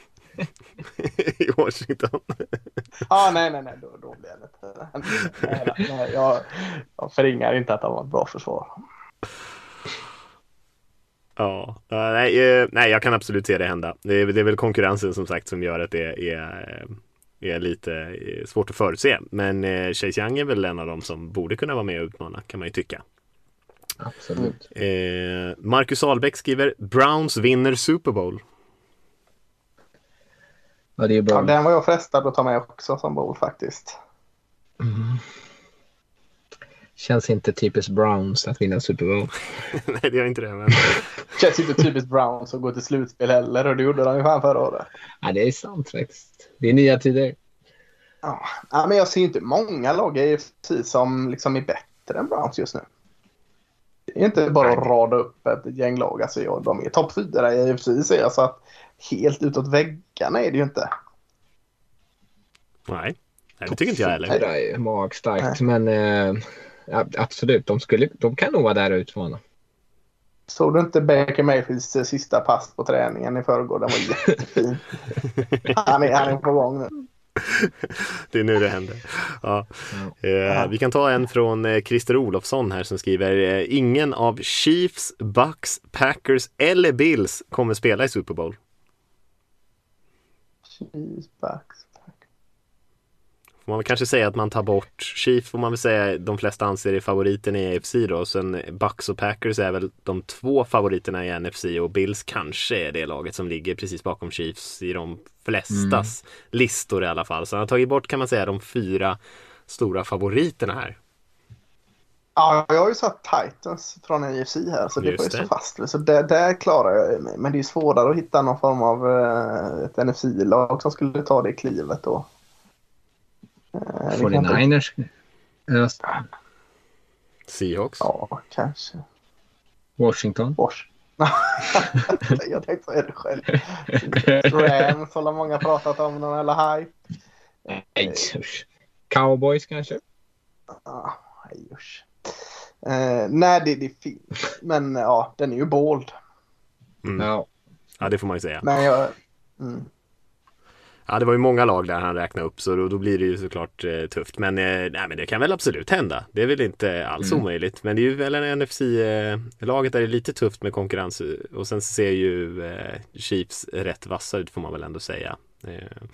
I Washington. ah, nej, nej, nej. Då, då blir det inte. Nej, nej, jag, jag förringar inte att han var ett bra försvar. Ja, nej, eh, nej, jag kan absolut se det hända. Det är, det är väl konkurrensen som sagt som gör att det är, eh, är lite eh, svårt att förutse. Men Chase Young är väl en av dem som borde kunna vara med och utmana kan man ju tycka. Absolut. Marcus Ahlbäck skriver Browns vinner Super Bowl. Ja, det är bra. Ja, den var jag frestad att ta med också som boll faktiskt. Känns inte typiskt Browns att vinna Super Bowl. nej, det gör inte det. Men... Känns inte typiskt Browns att gå till slutspel heller och det gjorde de ju fan förra året. Ja, det är sant faktiskt. Det är nya tider. Ja, ja, men jag ser inte många lag i som liksom är bättre än Browns just nu. Det är inte bara att rada upp ett gäng lag. Alltså, ja, de är topp fyra i AFC säger jag, så att helt utåt väggarna är det ju inte. Nej, Nej det tycker inte jag Det heller. där är magstarkt. Men eh, absolut, de, skulle, de kan nog vara där och utmana. Såg du inte Baker Mayfields eh, sista pass på träningen i förrgår? Den var jättefin. han, är, han är på gång nu. Det är nu det händer. Ja. Eh, vi kan ta en från eh, Christer Olofsson här som skriver eh, Ingen av Chiefs, Bucks, Packers eller Bills kommer spela i Super Bowl. Cheese backs. Får man väl kanske säga att man tar bort Chiefs får man väl säga de flesta anser är favoriten i AFC då. Sen Bucks och Packers är väl de två favoriterna i NFC och Bills kanske är det laget som ligger precis bakom Chiefs i de flestas listor i alla fall. Så han har tagit bort kan man säga de fyra stora favoriterna här. Ja, jag har ju satt Titans från AFC här så det får jag det. stå fast. Så där, där klarar jag mig. Men det är svårare att hitta någon form av eh, ett NFC-lag som skulle ta det klivet då. Eh, det kan inte- 49ers. Ja, Seahawks. Ja, kanske. Washington. Bosch. jag tänkte säga det själv. Rams har många pratat om någon eller hype. Nej, usch. Cowboys kanske? Ah, nej, usch. Eh, nej, det, det finns. Men ja, den är ju bold. Mm. Ja. Ja, det får man ju säga. Men jag... Mm. Ja, det var ju många lag där han räknade upp så då, då blir det ju såklart eh, tufft. Men, eh, nej, men det kan väl absolut hända. Det är väl inte alls Mm. omöjligt. Men det är ju väl en NFC-laget där det är lite tufft med konkurrens. Och sen ser ju eh, Chiefs rätt vassa ut får man väl ändå säga. Eh,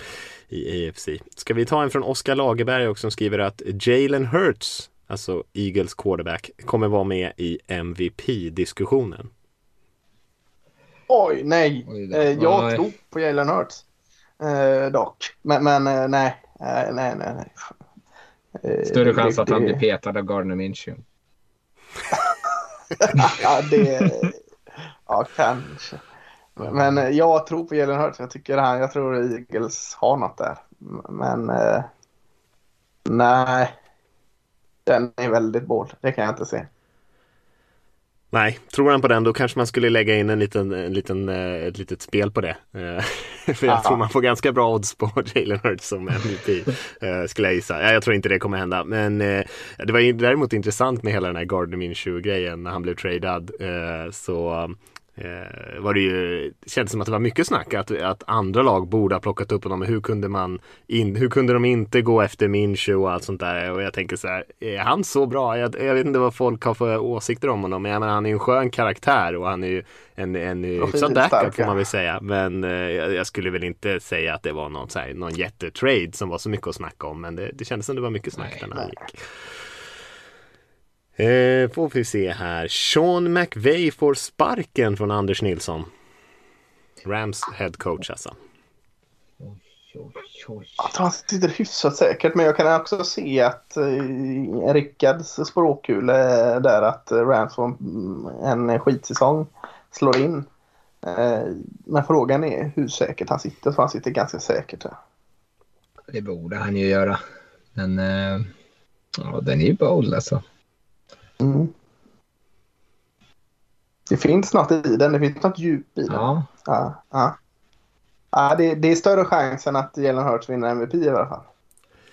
I AFC. Ska vi ta en från Oskar Lagerberg också som skriver att Jalen Hurts, alltså Eagles quarterback, kommer vara med i MVP-diskussionen. Oj, nej. Oj. Eh, jag Nej. tror på Jalen Hurts. Eh, dock. Men, men eh, nej. Eh, nej, nej, nej. Eh, Större chans det- att han blir petad av Gardner Minshew. ja, det... Ja, kanske. Men eh, jag tror på Jalen Hurts. Jag tycker han, jag tror Eagles har något där. Men eh, nej. Den är väldigt bold. Det kan jag inte se. Nej, tror han på den då kanske man skulle lägga in en liten, en liten, ett litet spel på det. För jag Ja. tror man får ganska bra odds på Jalen Hurts som MVP. eh, Skulle jag gissa. Ja, Jag tror inte det kommer hända. Men eh, det var ju däremot intressant med hela den här Gardner Minshew-grejen när han blev tradad. eh, Så eh, var det ju, det kändes som att det var mycket snack att, att andra lag borde ha plockat upp honom. Hur kunde, man in, hur kunde de inte gå efter Minshew och allt sånt där? Och jag tänker så här, är han så bra? Jag, jag vet inte vad folk har för åsikter om honom. Men jag menar, han är ju en skön karaktär och han är ju en, en hyfsad backup får man väl säga. Men eh, jag, skulle väl inte säga att det var någon, så här, någon jättetrade som var så mycket att snacka om. Men det, det kändes som det var mycket snack Nej, när han gick. Eh, får vi se här. Sean McVay får sparken från Anders Nilsson. Rams head coach alltså. Jag tror han sitter hyfsat säkert. Men jag kan också se att eh, Rickards språkkula är där att Rams får en skitsäsong slår in. Eh, men frågan är hur säkert han sitter. För han sitter ganska säkert. Här. Det borde han ju göra. Men eh, ja, den är ju bold alltså. Mm. Det finns något i den. Det finns något djup i den. Ja, Ja, ja. ja det, det är större chans än att Jalen Hurts vinner MVP i alla fall.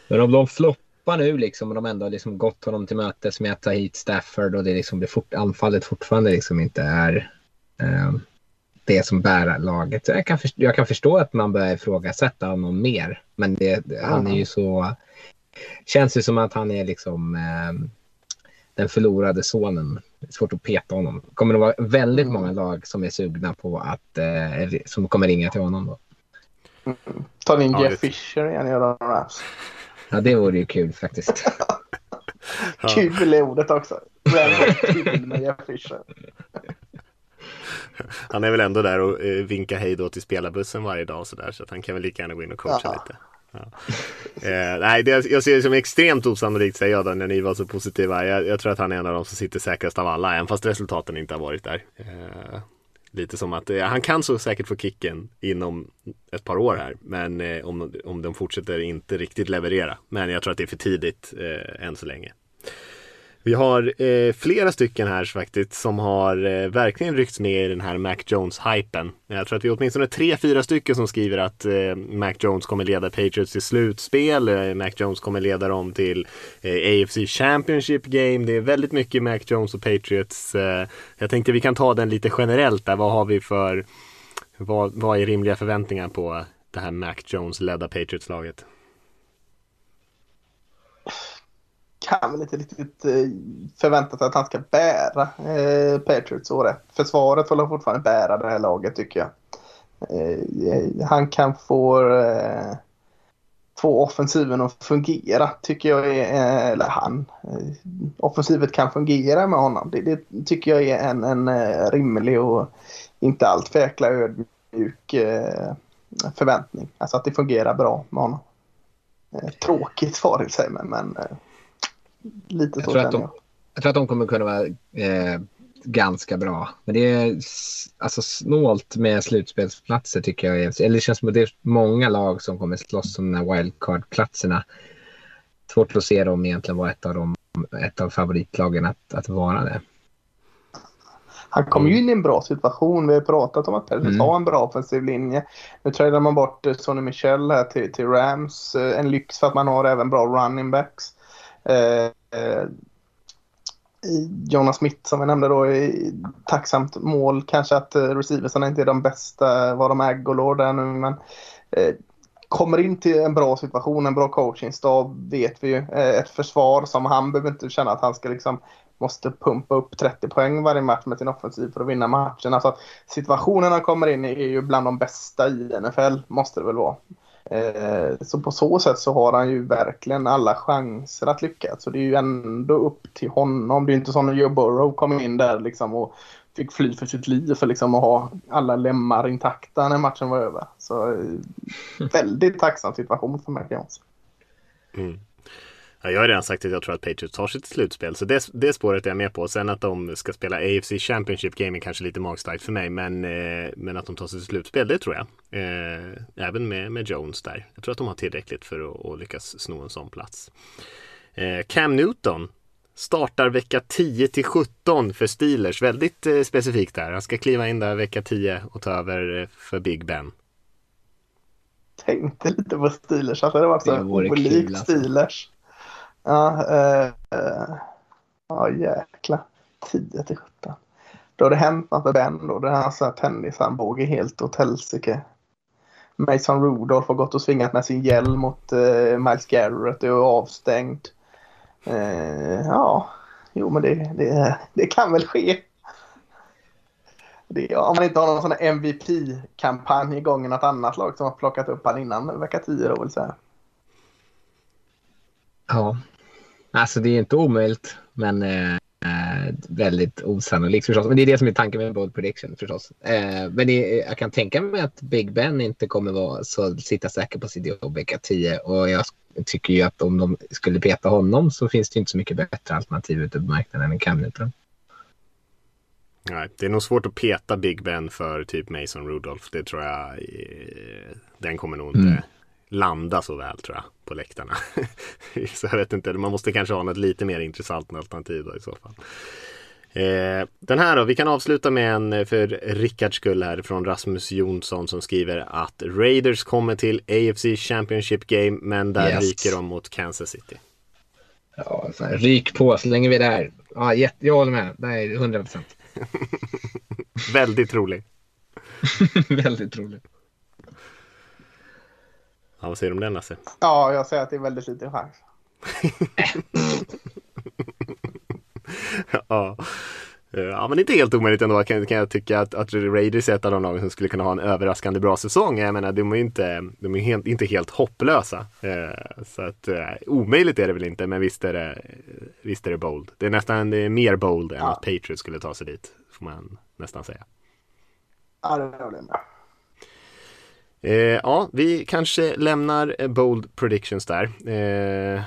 men om de floppar nu liksom och de ändå har liksom gått honom till mötes med att ta hit Stafford och det, liksom, det fort, anfallet fortfarande liksom inte är eh, det som bär laget. Jag kan, förstå, jag kan förstå att man börjar ifrågasätta honom mer. Men det- han är ju så... Känns ju som att han är liksom eh, den förlorade sonen. Det är svårt att peta honom. kommer det vara väldigt Mm. många lag som är sugna på att... Eh, som kommer ringa till honom då. Ta in Ja, Jeff det- Fisher igen i de Rams. Ja, det vore ju kul faktiskt. Kul är ordet också. Kul med Jeff Fisher. Han är väl ändå där och eh, vinkar hej då till spelarbussen varje dag och sådär. Så att han kan väl lika gärna gå in och coacha Ja. lite. Ja. Eh, nej, det, jag ser det som extremt osannolikt säger jag då när ni var så positiva. Jag, jag tror att han är en av de som sitter säkrast av alla, även fast resultaten inte har varit där. Eh, lite som att eh, han kan så säkert få kicken inom ett par år här. Men eh, om, om de fortsätter inte riktigt leverera. Men jag tror att det är för tidigt eh, än så länge. Vi har eh, flera stycken här faktiskt som har eh, verkligen ryckts med i den här Mac Jones-hypen. Jag tror att vi är åtminstone tre, fyra stycken som skriver att eh, Mac Jones kommer leda Patriots till slutspel. Eh, Mac Jones kommer leda dem till eh, AFC Championship Game. Det är väldigt mycket Mac Jones och Patriots. Eh, jag tänkte vi kan ta den lite generellt där. Vad har vi för, vad, vad är rimliga förväntningar på det här Mac Jones-ledda Patriots-laget? Kan väl inte riktigt eh, förvänta sig att han ska bära eh, Patriots året. Försvaret får fortfarande bära det här laget tycker jag. Eh, han kan få eh, få offensiven att fungera tycker jag är, eh, eller han, eh, offensivet kan fungera med honom. Det, det tycker jag är en, en rimlig och inte alltför jäkla ödmjuk förväntning. Alltså att det fungerar bra med honom. Tråkigt var det i sig men, men lite jag så tror att de, jag. jag. tror att de kommer kunna vara eh, ganska bra. Men det är alltså snålt med slutspelsplatser tycker jag. Eller det känns som att det är många lag som kommer slåss om de här wildcard-platserna. Svårt att se dem egentligen vara ett av, dem, ett av favoritlagen att, att vara det. Han kom ju in i en bra situation. Vi har pratat om att Pelicans mm. har en bra offensiv linje. Nu tradar man bort eh, Sonny Michel här till, till Rams. Eh, en lyx för att man har även bra running backs. Eh, eh Jonas Smith som vi nämnde då i tacksamt mål. Kanske att eh, receiversarna inte är de bästa vad de är Golor där nu men eh, kommer in till en bra situation, en bra coachingstab vet vi ju. Eh, ett försvar som han behöver inte känna att han ska liksom måste pumpa upp 30 poäng varje match med sin offensiv för att vinna matchen. Alltså att situationerna kommer in i är ju bland de bästa i NFL, måste det väl vara. Eh, så på så sätt så har han ju verkligen alla chanser att lyckas. Så det är ju ändå upp till honom. Det är inte som när Joe Burrow kom in där liksom och fick fly för sitt liv för liksom att ha alla lemmar intakta när matchen var över. Så eh, väldigt tacksam situation för Mac Jones. Mm. Ja, jag har redan sagt att jag tror att Patriots tar sig till slutspel, så det, det spåret är jag med på. Sen att de ska spela AFC Championship Game är kanske lite magstarkt för mig, men, eh, men att de tar sig till slutspel, det tror jag. Eh, även med, med Jones där. Jag tror att de har tillräckligt för att, att lyckas sno en sån plats. Eh, Cam Newton startar vecka 10 till 17 för Steelers. Väldigt eh, specifikt där. Han ska kliva in där vecka 10 och ta över eh, för Big Ben. Tänkte lite på Steelers, alltså det var så olikt alltså. Steelers. Ja, eh, eh, ja jäklar. 10 till 17. Då har det hänt något med Ben då. Det är hans tennisarmbåge helt åt helsike. Mason Rudolph har gått och svingat med sin hjälm mot eh, Miles Garrett och är avstängd. Eh, ja, jo men det, det, det kan väl ske. Det, om man inte har någon sån MVP-kampanj igång i något annat lag som har plockat upp han innan vecka 10 då vill säga. Ja, Alltså det är inte omöjligt, men eh, väldigt osannolikt förstås. Men det är det som är tanken med bold prediction förstås. Eh, men det, jag kan tänka mig att Big Ben inte kommer vara så sitta säker på sitt jobb vecka 10 och jag tycker ju att om de skulle peta honom så finns det inte så mycket bättre alternativ ute på marknaden än Cam Newton. Nej, det är nog svårt att peta Big Ben för typ Mason Rudolph. Det tror jag. Eh, den kommer nog inte mm landa så väl tror jag på läktarna. så jag vet inte, man måste kanske ha något lite mer intressant alternativ då i så fall. Eh, den här då, vi kan avsluta med en eh, för Rickards skull här från Rasmus Jonsson som skriver att Raiders kommer till AFC Championship Game men där yes. ryker de mot Kansas City. Ja, ryk på så länge vi är där. Ja, jag håller med, det är 100 procent. Väldigt rolig. Väldigt rolig. Ja, vad säger du om den Lasse? Ja, jag säger att det är väldigt liten chans. ja. Ja, men inte helt omöjligt ändå kan, kan jag tycka att, att Raiders är ett av de lagen som skulle kunna ha en överraskande bra säsong. Jag menar, de är ju inte, de är helt, inte helt hopplösa. Eh, så att eh, omöjligt är det väl inte, men visst är det, visst är det bold. Det är nästan det är mer bold än att Patriots skulle ta sig dit, får man nästan säga. Ja, det håller jag med. Eh, ja, vi kanske lämnar eh, bold predictions där. Eh,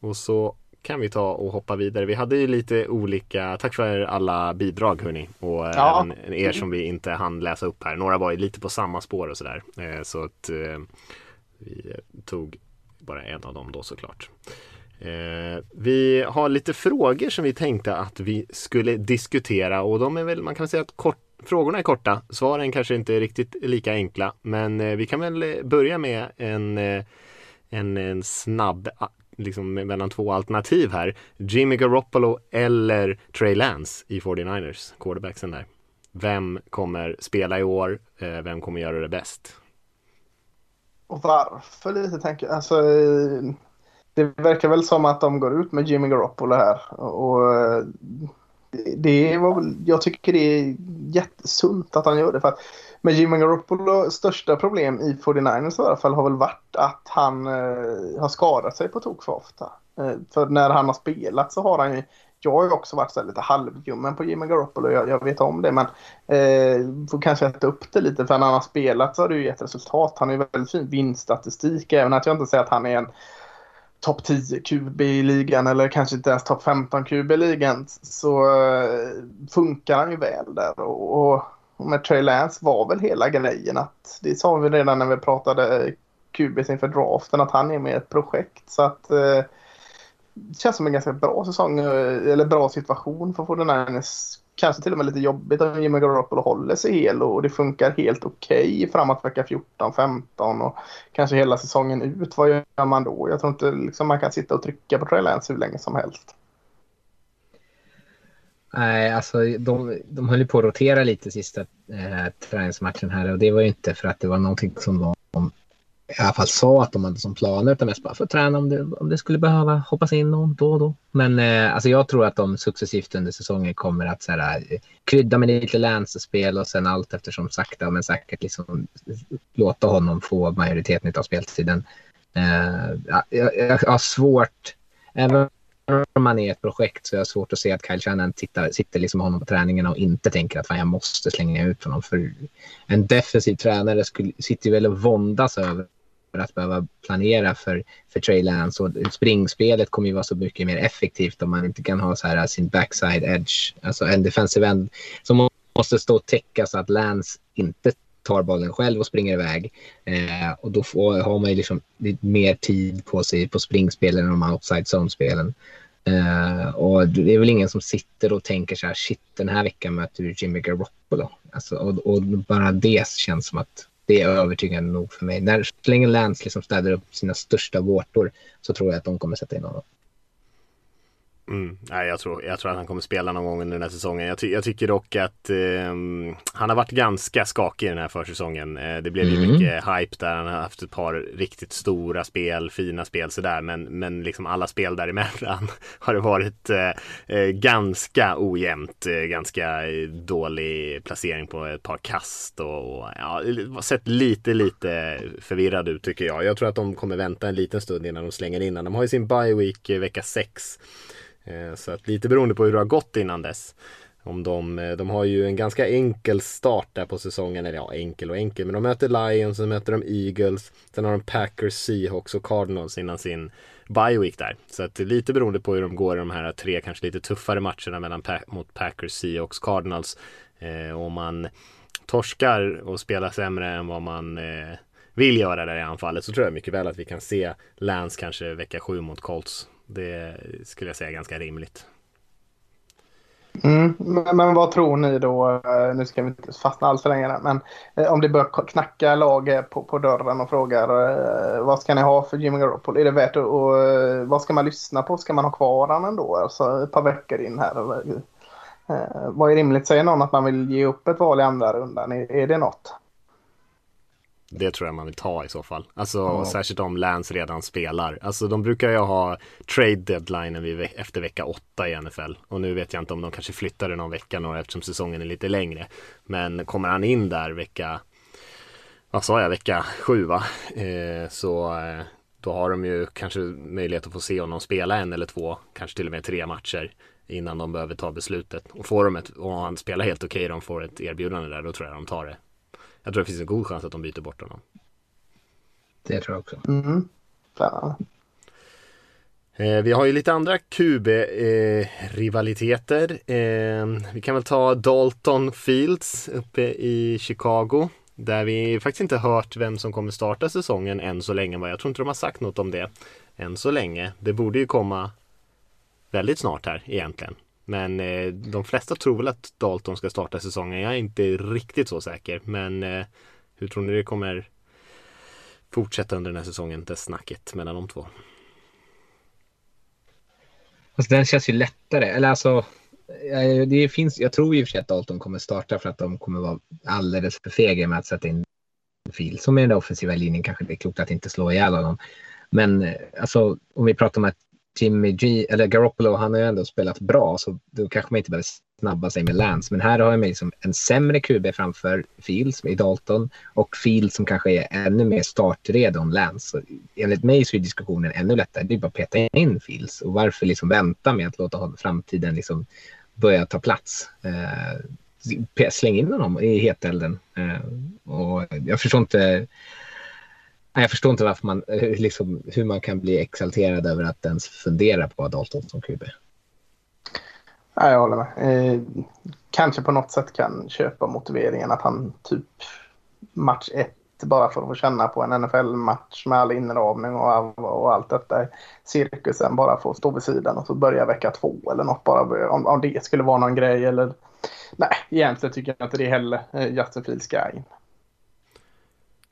och så kan vi ta och hoppa vidare. Vi hade ju lite olika, tack för alla bidrag hörni och ja. även er som vi inte hann läsa upp här. Några var ju lite på samma spår och sådär. Eh, så att eh, vi tog bara en av dem då såklart. Eh, vi har lite frågor som vi tänkte att vi skulle diskutera och de är väl, man kan säga att kort, frågorna är korta. Svaren kanske inte är riktigt lika enkla, men eh, vi kan väl eh, börja med en, eh, en, en snabb liksom mellan två alternativ här. Jimmy Garoppolo eller Trey Lance i 49ers, quarterbacksen där. Vem kommer spela i år? Vem kommer göra det bäst? Och varför lite tänker jag. Alltså, det verkar väl som att de går ut med Jimmy Garoppolo här. Och det var väl, jag tycker det är jättesunt att han gör det. För att men Jimmy Garoppolo största problem i 49ers i alla fall har väl varit att han eh, har skadat sig på tok för ofta. Eh, för när han har spelat så har han ju jag har ju också varit så lite halvljummen på Jimmy Garoppolo, jag, jag vet om det. Men eh, får kanske äta upp det lite för när han har spelat så har det ju gett resultat. Han har ju väldigt fin vinststatistik. Även att jag inte säger att han är en topp 10 QB i ligan eller kanske inte ens topp 15 QB i ligan så eh, funkar han ju väl där. Och, och med Trey Lance var väl hela grejen att det sa vi redan när vi pratade QB inför draften att han är med i ett projekt. Så att eh, det känns som en ganska bra säsong eh, eller bra situation för 49ers kanske till och med lite jobbigt om Jimmy Garoppolo håller sig hel och det funkar helt okej okay framåt vecka 14, 15 och kanske hela säsongen ut. Vad gör man då? Jag tror inte liksom man kan sitta och trycka på Trey Lance hur länge som helst. Nej, alltså de, de höll på att rotera lite sista eh, träningsmatchen här och det var ju inte för att det var någonting som de i alla fall sa att de hade som planer utan mest bara för att träna om det, om det skulle behöva hoppas in någon då och då. Men eh, alltså jag tror att de successivt under säsongen kommer att så här, eh, krydda med lite länsspel och sen allt eftersom sakta men säkert liksom låta honom få majoriteten av speltiden. Eh, jag, jag, har svårt, även om man är ett projekt så jag har svårt att se att Kyle Shannon tittar, sitter liksom honom på träningarna och inte tänker att fan, jag måste slänga ut honom. För en defensiv tränare skulle, sitter väl och våndas över att behöva planera för, för Trey Lance. Och springspelet kommer ju vara så mycket mer effektivt om man inte kan ha så här sin backside edge, alltså en defensive end som måste stå och täcka så att Lance inte tar bollen själv och springer iväg. Eh, och då får, har man ju liksom lite mer tid på sig på springspelen än de outside zone-spelen. Uh, och det är väl ingen som sitter och tänker så här, shit, den här veckan möter vi Jimmy Garoppolo. Alltså, och, och, bara det känns som att det är övertygande nog för mig. När, så länge Lance liksom städar upp sina största vårtor så tror jag att de kommer sätta in honom. Mm. Nej, jag, tror, jag tror att han kommer spela någon gång under den här säsongen. Jag, ty jag tycker dock att eh, han har varit ganska skakig i den här försäsongen. Eh, det blev ju mm. mycket hype där. Han har haft ett par riktigt stora spel, fina spel sådär. Men, men liksom alla spel däremellan har det varit eh, eh ganska ojämnt. Eh, ganska dålig placering på ett par kast och, och ja, sett lite, lite förvirrad ut tycker jag. Jag tror att de kommer vänta en liten stund innan de slänger in De har ju sin bye week eh, vecka 6. Eh, så att lite beroende på hur det har gått innan dess. Om de, eh, de har ju en ganska enkel start där på säsongen, eller ja enkel och enkel, men de möter Lions, sen möter de Eagles, sen har de Packers, Seahawks och Cardinals innan sin bye week där. Så att lite beroende på hur de går i de här tre kanske lite tuffare matcherna mellan mot Packers, Seahawks, Cardinals. Eh, om man torskar och spelar sämre än vad man eh, vill göra där i anfallet så tror jag mycket väl att vi kan se Lance kanske vecka sju mot Colts det skulle jag säga är ganska rimligt. Mm, men, men, vad tror ni då? Eh, nu ska vi inte fastna allt för länge där, men eh, om det börjar knacka lag på, på dörren och frågar eh, vad ska ni ha för Jimmy Garoppolo? Är det värt att, och, vad ska man lyssna på? Ska man ha kvar honom ändå? Alltså ett par veckor in här. Eller, vad är rimligt? Säger någon att man vill ge upp ett val i andra rundan? Är, är det något? Det tror jag man vill ta i så fall. Alltså ja. särskilt om Lance redan spelar. Alltså de brukar ju ha trade deadline efter vecka åtta i NFL. Och nu vet jag inte om de kanske flyttar det någon vecka några eftersom säsongen är lite längre. Men kommer han in där vecka, vad sa jag, vecka sju va? Eh, så eh, då har de ju kanske möjlighet att få se honom spela en eller två, kanske till och med tre matcher innan de behöver ta beslutet. Och får de ett, och han spelar helt okej, okay, de får ett erbjudande där, då tror jag de tar det. Jag tror det finns en god chans att de byter bort honom. Det tror jag också. Mm. Eh, vi har ju lite andra QB-rivaliteter. Eh, vi kan väl ta Dalton Fields uppe i Chicago. Där vi faktiskt inte hört vem som kommer starta säsongen än så länge. Jag tror inte de har sagt något om det. än så länge. Det borde ju komma väldigt snart här egentligen. Men eh, de flesta tror väl att Dalton ska starta säsongen. Jag är inte riktigt så säker. Men eh, hur tror ni det kommer fortsätta under den här säsongen, det snacket mellan de två? Alltså den känns ju lättare. Eller alltså, eh, det finns, jag tror i och för sig att Dalton kommer starta för att de kommer vara alldeles för fega med att sätta in fil. Som i den offensiva linjen kanske det är klokt att inte slå ihjäl honom. Men eh, alltså, om vi pratar om att Jimmy G, eller Garoppolo, han har ju ändå spelat bra så då kanske man inte behöver snabba sig med Lance. Men här har jag liksom en sämre QB framför Fields i Dalton och Fields som kanske är ännu mer startredo än Lance. Så enligt mig så är diskussionen ännu lättare. Det är bara att peta in Fields och varför liksom vänta med att låta framtiden liksom börja ta plats. Eh, släng in honom i hetelden. Eh, och jag förstår inte jag förstår inte varför man, eh, liksom, hur man kan bli exalterad över att ens fundera på Dalton som QB. Ja, jag håller med. Eh, kanske på något sätt kan köpa motiveringen att han typ match ett bara för att få känna på en NFL-match med all inramning och, och allt detta cirkusen bara få stå vid sidan och så börja vecka två eller något bara om, om det skulle vara någon grej eller nej, egentligen tycker jag inte det heller. Eh, Justin Fields ska in.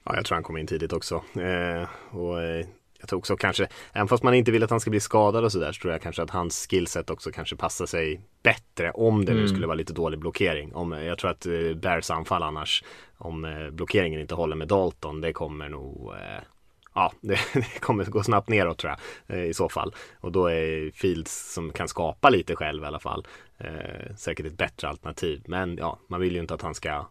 Ja, jag tror han kommer in tidigt också. Eh, och eh, jag tror också kanske, även fast man inte vill att han ska bli skadad och sådär, så tror jag kanske att hans skillset också kanske passar sig bättre om det nu mm. skulle vara lite dålig blockering. Om, jag tror att eh, Bears anfall annars, om eh, blockeringen inte håller med Dalton, det kommer nog eh, Ja, det, det, kommer gå snabbt neråt tror jag eh, i så fall. Och då är Fields som kan skapa lite själv i alla fall eh, säkert ett bättre alternativ. Men ja, man vill ju inte att han ska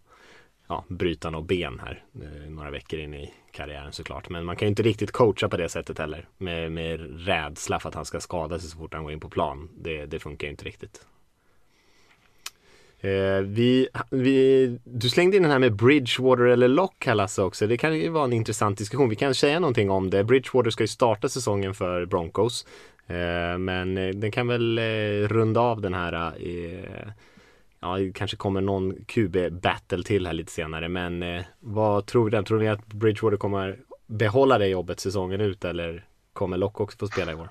ja, bryta något ben här eh, några veckor in i karriären såklart. Men man kan ju inte riktigt coacha på det sättet heller. Med, med rädsla för att han ska skada sig så fort han går in på plan. Det, det funkar ju inte riktigt. Eh, vi, vi, du slängde in den här med Bridgewater eller Lock här Lasse också. Det kan ju vara en intressant diskussion. Vi kan säga någonting om det. Bridgewater ska ju starta säsongen för Broncos. Eh, men eh, den kan väl eh, runda av den här eh, ja, det kanske kommer någon QB-battle till här lite senare. Men eh, vad tror du? Tror ni att Bridgewater kommer behålla det jobbet säsongen ut eller kommer Lock också få spela i år?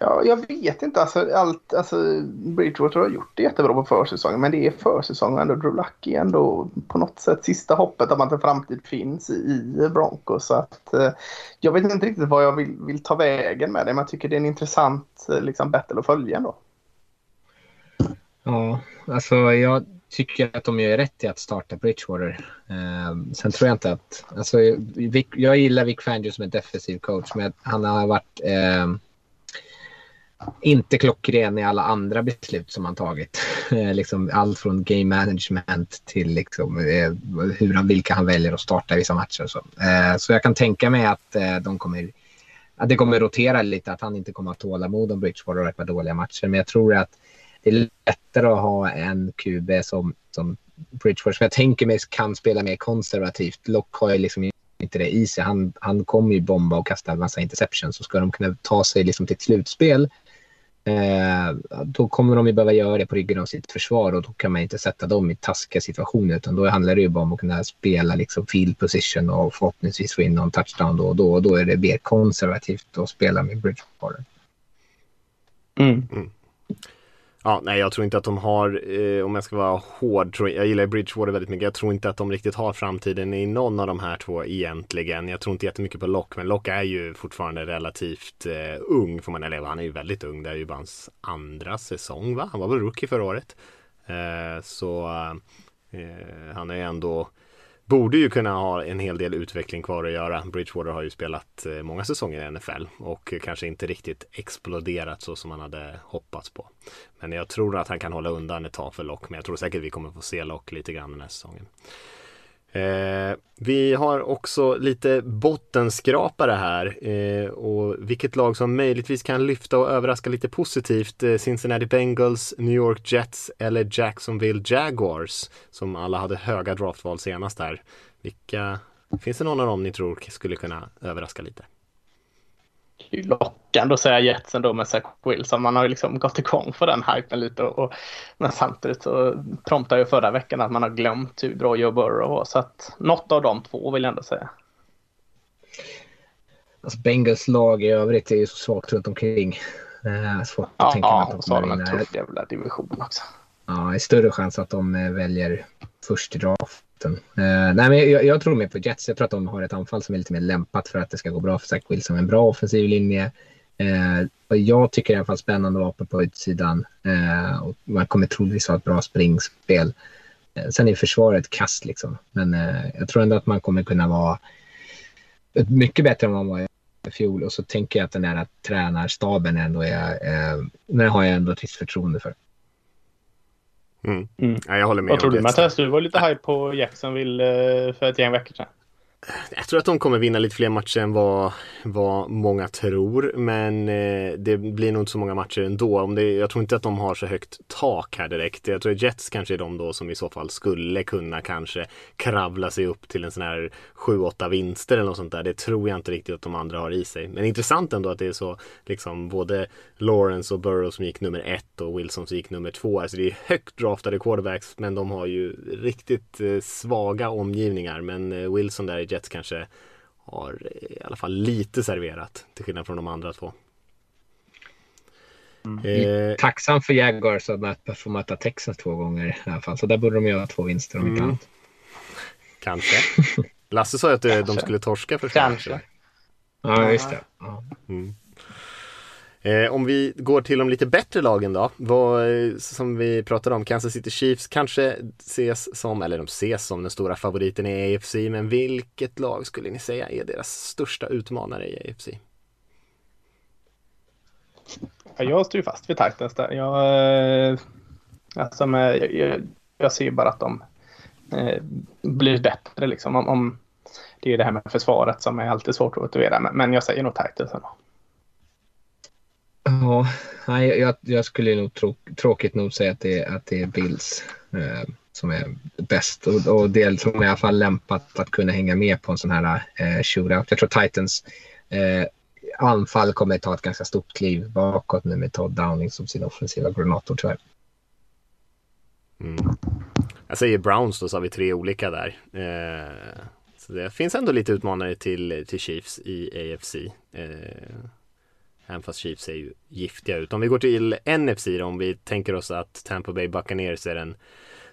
Ja, jag vet inte. Alltså, allt, alltså, Bridgewater har gjort det jättebra på försäsongen. Men det är försäsongen ändå. Drew Lucky är ändå på något sätt sista hoppet om att en framtid finns i Broncos. Så att, eh, jag vet inte riktigt vad jag vill, vill ta vägen med det. Men jag tycker det är en intressant eh, liksom, battle att följa ändå. Ja, alltså jag tycker att de gör rätt i att starta Bridgewater. Eh, sen tror jag inte att... Alltså, Vic, jag gillar Vic Fangio som en defensiv coach, men han har varit eh, inte klockren i alla andra beslut som han tagit. Eh, liksom allt från game management till liksom, eh, hur vilka han väljer att starta i vissa matcher. Så, eh, så jag kan tänka mig att eh, de kommer att det kommer rotera lite, att han inte kommer att ha tålamod om Bridgewater och ett par dåliga matcher. Men jag tror att det är lättare att ha en QB som, som Bridgewater, som jag tänker mig kan spela mer konservativt. Lock har ju liksom inte det i sig. Han, han kommer ju bomba och kasta en massa interceptions. Så ska de kunna ta sig liksom till ett slutspel eh, då kommer de ju behöva göra det på ryggen av sitt försvar och då kan man inte sätta dem i taskiga situationer utan då handlar det ju bara om att kunna spela liksom field position och förhoppningsvis få in någon touchdown då och då och då är det mer konservativt att spela med Bridgewater. Mm. Mm. Ja, nej, jag tror inte att de har, eh, om jag ska vara hård, tror, jag gillar Bridgewater väldigt mycket. Jag tror inte att de riktigt har framtiden i någon av de här två egentligen. Jag tror inte jättemycket på Lock, men Lock är ju fortfarande relativt eh, ung, får man leva. Han är ju väldigt ung. Det är ju bara hans andra säsong, va? Han var väl rookie förra året. Eh, så eh, han är ju ändå borde ju kunna ha en hel del utveckling kvar att göra. Bridgewater har ju spelat eh, många säsonger i NFL och kanske inte riktigt exploderat så som man hade hoppats på. Men jag tror att han kan hålla undan ett tag för Lock, men jag tror säkert vi kommer få se Lock lite grann den här säsongen. Eh, vi har också lite bottenskrapare här eh, och vilket lag som möjligtvis kan lyfta och överraska lite positivt. Eh, Cincinnati Bengals, New York Jets eller Jacksonville Jaguars som alla hade höga draftval senast där. Vilka, finns det någon av dem ni tror skulle kunna överraska lite? Det är lockande att säga Jetsen då med Zach Wilson. Man har ju liksom gått igång för den hypen lite. Och, men samtidigt så promptade ju förra veckan att man har glömt hur bra Joe Burrow var. Så att något av de två vill jag ändå säga. Alltså Bengals lag i övrigt är ju så svagt runt omkring. Eh, svårt att Ja, tänka mig att ja de och så har kommer de en vinna. tuff jävla division också. Ja, det är större chans att de eh, väljer först i draften. Eh, nej, men jag, jag tror mer på Jets. Jag tror att de har ett anfall som är lite mer lämpat för att det ska gå bra för Zach Wilson. En bra offensiv linje. Eh, och jag tycker i alla fall spännande vapen på utsidan. Eh, och man kommer troligtvis ha ett bra springspel. Eh, sen är försvaret kast liksom. Men eh, jag tror ändå att man kommer kunna vara mycket bättre än vad man var i fjol. Och så tänker jag att den där tränarstaben ändå är, eh, den har jag ändå ett visst förtroende för. Mm. Mm. Ja, jag håller med Vad tror du. Mattias? Du var lite hype på Jacksonville eh, för ett gäng veckor sedan. Jag tror att de kommer vinna lite fler matcher än vad, vad många tror. Men eh, det blir nog inte så många matcher ändå. Om det, jag tror inte att de har så högt tak här direkt. Jag tror att Jets kanske är de då som i så fall skulle kunna kanske kravla sig upp till en sån här 7-8 vinster eller något sånt där. Det tror jag inte riktigt att de andra har i sig. Men intressant ändå att det är så liksom både Lawrence och Burrow som gick nummer ett och Wilson som gick nummer två. Alltså det är högt draftade quarterbacks men de har ju riktigt eh, svaga omgivningar. Men eh, Wilson där i Jets kanske har i alla fall lite serverat till skillnad från de andra två. Eh, Tacksam för Jaguars att få möta Texas två gånger i alla fall. Så där borde de göra två vinster om inte Mm. annat. kanske. Lasse sa ju att eh, de skulle torska första Kanske. Ja, just det. Ja. Eh, om vi går till de lite bättre lagen då. Vad, eh, som vi pratade om, Kansas City Chiefs kanske ses som, eller de ses som den stora favoriten i AFC. Men vilket lag skulle ni säga är deras största utmanare i AFC? Ja, jag står ju fast vid Titans där. Jag, eh, alltså med, jag, jag, jag ser ju bara att de eh, blir bättre liksom. Om, om, det är det här med försvaret som är alltid svårt att motivera. Men, men jag säger nog Titans ändå. Ja, nej, jag, jag skulle nog tro, tråkigt nog säga att det, att det är Bills eh, som är bäst och, och det som är i alla fall lämpat att kunna hänga med på en sån här eh, shootout. Jag tror Titans eh, anfall kommer ta ett ganska stort kliv bakåt nu med Todd Downing som sin offensiva koordinator tyvärr. Mm. Jag säger Browns då så har vi tre olika där. Eh, så det finns ändå lite utmanare till, till Chiefs i AFC. Eh, även fast Chiefs ser ju giftiga ut. Om vi går till NFC då, om vi tänker oss att Tampa Bay Buccaneers är den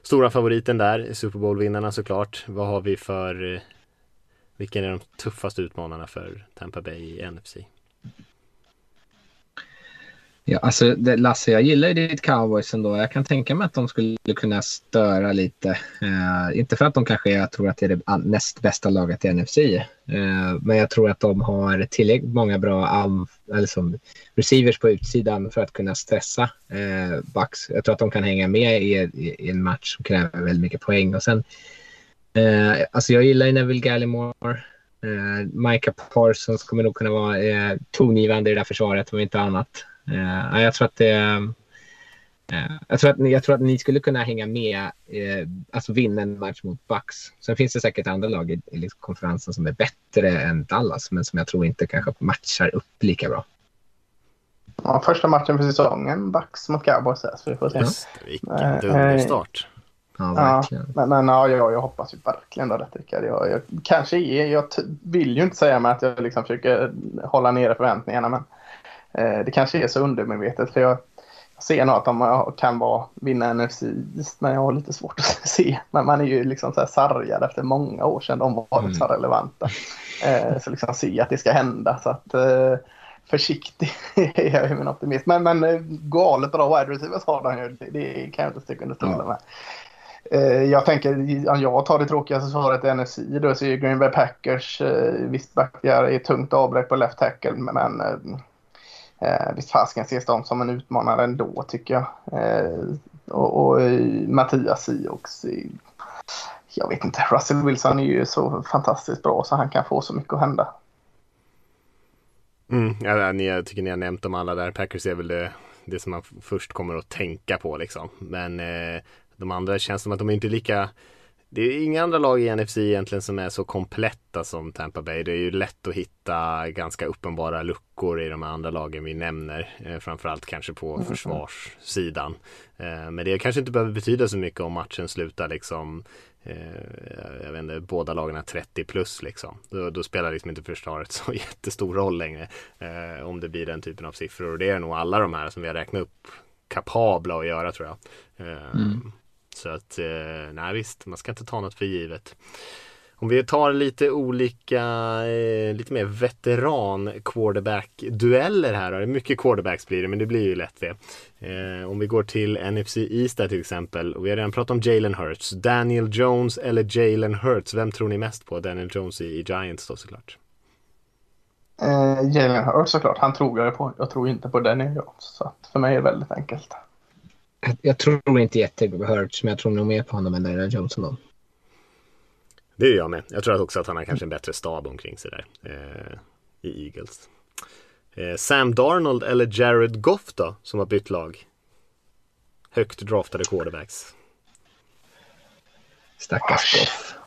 stora favoriten där, Super Bowl-vinnarna såklart. Vad har vi för, eh, vilken är de tuffaste utmanarna för Tampa Bay i NFC? Ja, alltså det, Lasse, jag gillar ju ditt cowboys ändå. Jag kan tänka mig att de skulle kunna störa lite. Eh, inte för att de kanske, jag tror att det är det näst bästa laget i NFC. Eh, men jag tror att de har tillräckligt många bra anf- receivers på utsidan för att kunna stressa eh, Bucks. Jag tror att de kan hänga med i, i, i en match som kräver väldigt mycket poäng. Och sen, eh, alltså jag gillar ju Neville Gallimore. Eh, Micah Parsons kommer nog kunna vara eh, tongivande i det där försvaret om inte annat. Eh, jag tror att det... eh, jag, tror att, ni- jag tror att ni skulle kunna hänga med, eh, alltså vinna en match mot Bucks. Sen finns det säkert andra lag i, i liksom konferensen som är bättre än Dallas, men som jag tror inte kanske matchar upp lika bra. Ja, första matchen för säsongen, Bucks mot Cowboys. Så vi får se. Just, vilken Eh, dunderstart. Ja, Ja, verkligen. men, men ja, jag, jag hoppas ju verkligen rätt Rickard. Jag, jag, kanske är, jag vill ju inte säga mig att jag liksom försöker hålla nere förväntningarna men eh, det kanske är så undermedvetet för jag, jag ser nog att de kan vara, vinna NFC East, men jag har lite svårt att se. Men man är ju liksom så här sargad efter många år sedan de var Mm. så relevanta. Eh, så liksom se att det ska hända så att eh, försiktig är jag min optimism. Men, men eh, galet bra wide receivers har de ju. Det, det kan jag inte sticka under stolen Ja. med. Eh, Jag tänker, om jag tar det tråkigaste svaret i NFC då så är Green Bay Packers, eh, visst backar är tungt avbräck på left tackle men eh, visst fasken ses de som en utmanare ändå tycker jag. Eh, och, och eh, Mattias Siox, eh, jag vet inte, Russell Wilson är ju så fantastiskt bra så han kan få så mycket att hända. Mm, ja, ni, jag tycker ni har nämnt dem alla där. Packers är väl det, det som man först kommer att tänka på liksom. Men eh, de andra känns som att de är inte lika det är inga andra lag i NFC egentligen som är så kompletta som Tampa Bay. Det är ju lätt att hitta ganska uppenbara luckor i de andra lagen vi nämner. Eh, framförallt kanske på mm. försvarssidan. Eh, men det kanske inte behöver betyda så mycket om matchen slutar liksom eh, jag vet inte, båda är 30 plus liksom. Då, då, spelar liksom inte försvaret så jättestor roll längre. Eh, om det blir den typen av siffror. Och det är nog alla de här som vi har räknat upp kapabla att göra tror jag. Mm. Så att, eh, nej visst, man ska inte ta något för givet. Om vi tar lite olika, eh, lite mer veteran quarterback-dueller här. Då. Mycket quarterbacks blir det, men det blir ju lätt det. Eh, om vi går till NFC East där till exempel. Och vi har redan pratat om Jalen Hurts. Daniel Jones eller Jalen Hurts. Vem tror ni mest på? Daniel Jones i, i Giants då såklart. Eh, Jalen Hurts såklart. Han tror jag på. Jag tror inte på Daniel Jones. Så för mig är det väldigt enkelt. Jag, tror inte jättemycket på Hurts, men jag tror nog mer på honom än Daniel Jones ändå. Det gör jag med. Jag tror också att han har kanske en bättre stab omkring sig där eh, i Eagles. Eh, Sam Darnold eller Jared Goff då, som har bytt lag? Högt draftade quarterbacks. Stackars Goff.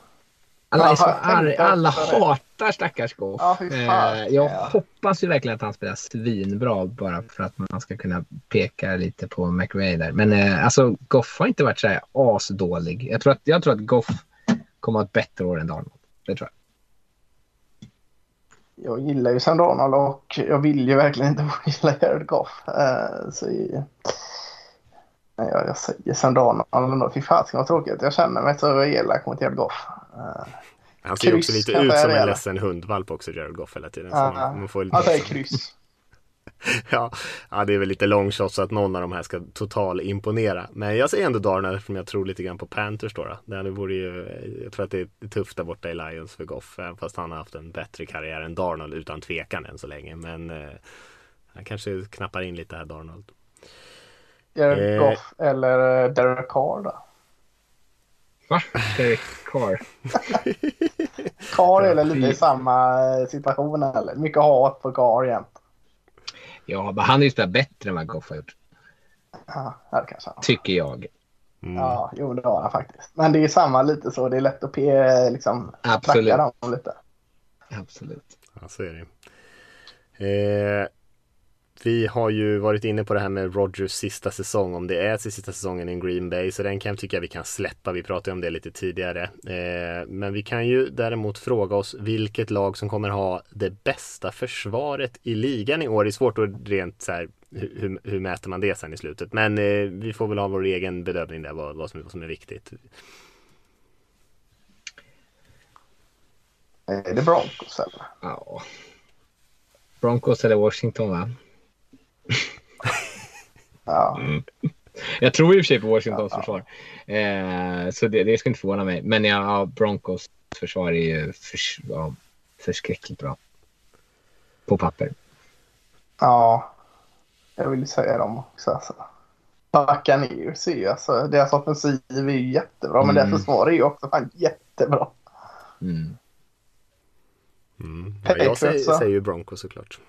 Alla är så arg. Alla hatar stackars Goff. Ja, eh, jag hoppas ju verkligen att han spelar svinbra bara för att man ska kunna peka lite på McRae där. Men eh, alltså Goff har inte varit så här asdålig. Jag tror att, jag tror att Goff kommer att ha ett bättre år än Darnold. Det tror jag. Jag gillar ju Sam Darnold och jag vill ju verkligen inte gilla Jared Goff. Uh, så, jag, jag säger Sam Darnold. Fy fasiken vad tråkigt. Jag känner mig så elak mot Jared Goff. Uh, han ser ju också lite ut som en ledsen hundvalp också, Jared Goff hela tiden. Uh, man, man får lite... Han säger kryss. ja, ja, det är väl lite long shot så att någon av de här ska total imponera. Men jag säger ändå Darner eftersom jag tror lite grann på Panthers då. då. Det vore ju, jag tror att det är tufft där borta i Lions för Goff. Fast han har haft en bättre karriär än Darnold utan tvekan än så länge. Men eh, han kanske knappar in lite här Darnold. Jared eh, Goff eller eh, Derek Carr då? Va? Carr? Carr är lite i samma situation eller? Mycket hat på Carr jämt. Ja, men han är ju spelat bättre än vad Goff har gjort. Ja, det kanske han. Tycker jag. Mm. Ja, jo det har han faktiskt. Men det är samma lite så. Det är lätt att pe, liksom, Absolut. dem lite. Absolut. Ja, så är det. Eh, vi har ju varit inne på det här med Rogers sista säsong, om det är sista säsongen i Green Bay, så den kan jag tycka vi kan släppa. Vi pratade om det lite tidigare. Eh, men vi kan ju däremot fråga oss vilket lag som kommer ha det bästa försvaret i ligan i år. Det är svårt att rent så här, hur, hur mäter man det sen i slutet? Men eh, vi får väl ha vår egen bedömning där, vad, vad, som, vad som är viktigt. Är det Broncos eller? Ja. Broncos eller Washington va? ja. Mm. Jag tror i och för sig på Washingtons ja. försvar. Eh, så det, det ska inte förvåna mig. Men ja, Broncos försvar är ju för, ja, förskräckligt bra. På papper. Ja, jag vill säga dem också. Alltså. Buccaneers är ju alltså, deras offensiv är ju jättebra, mm. men deras försvar är ju också fan jättebra. Mm. Mm. Ja, jag säger, säger ju Broncos såklart.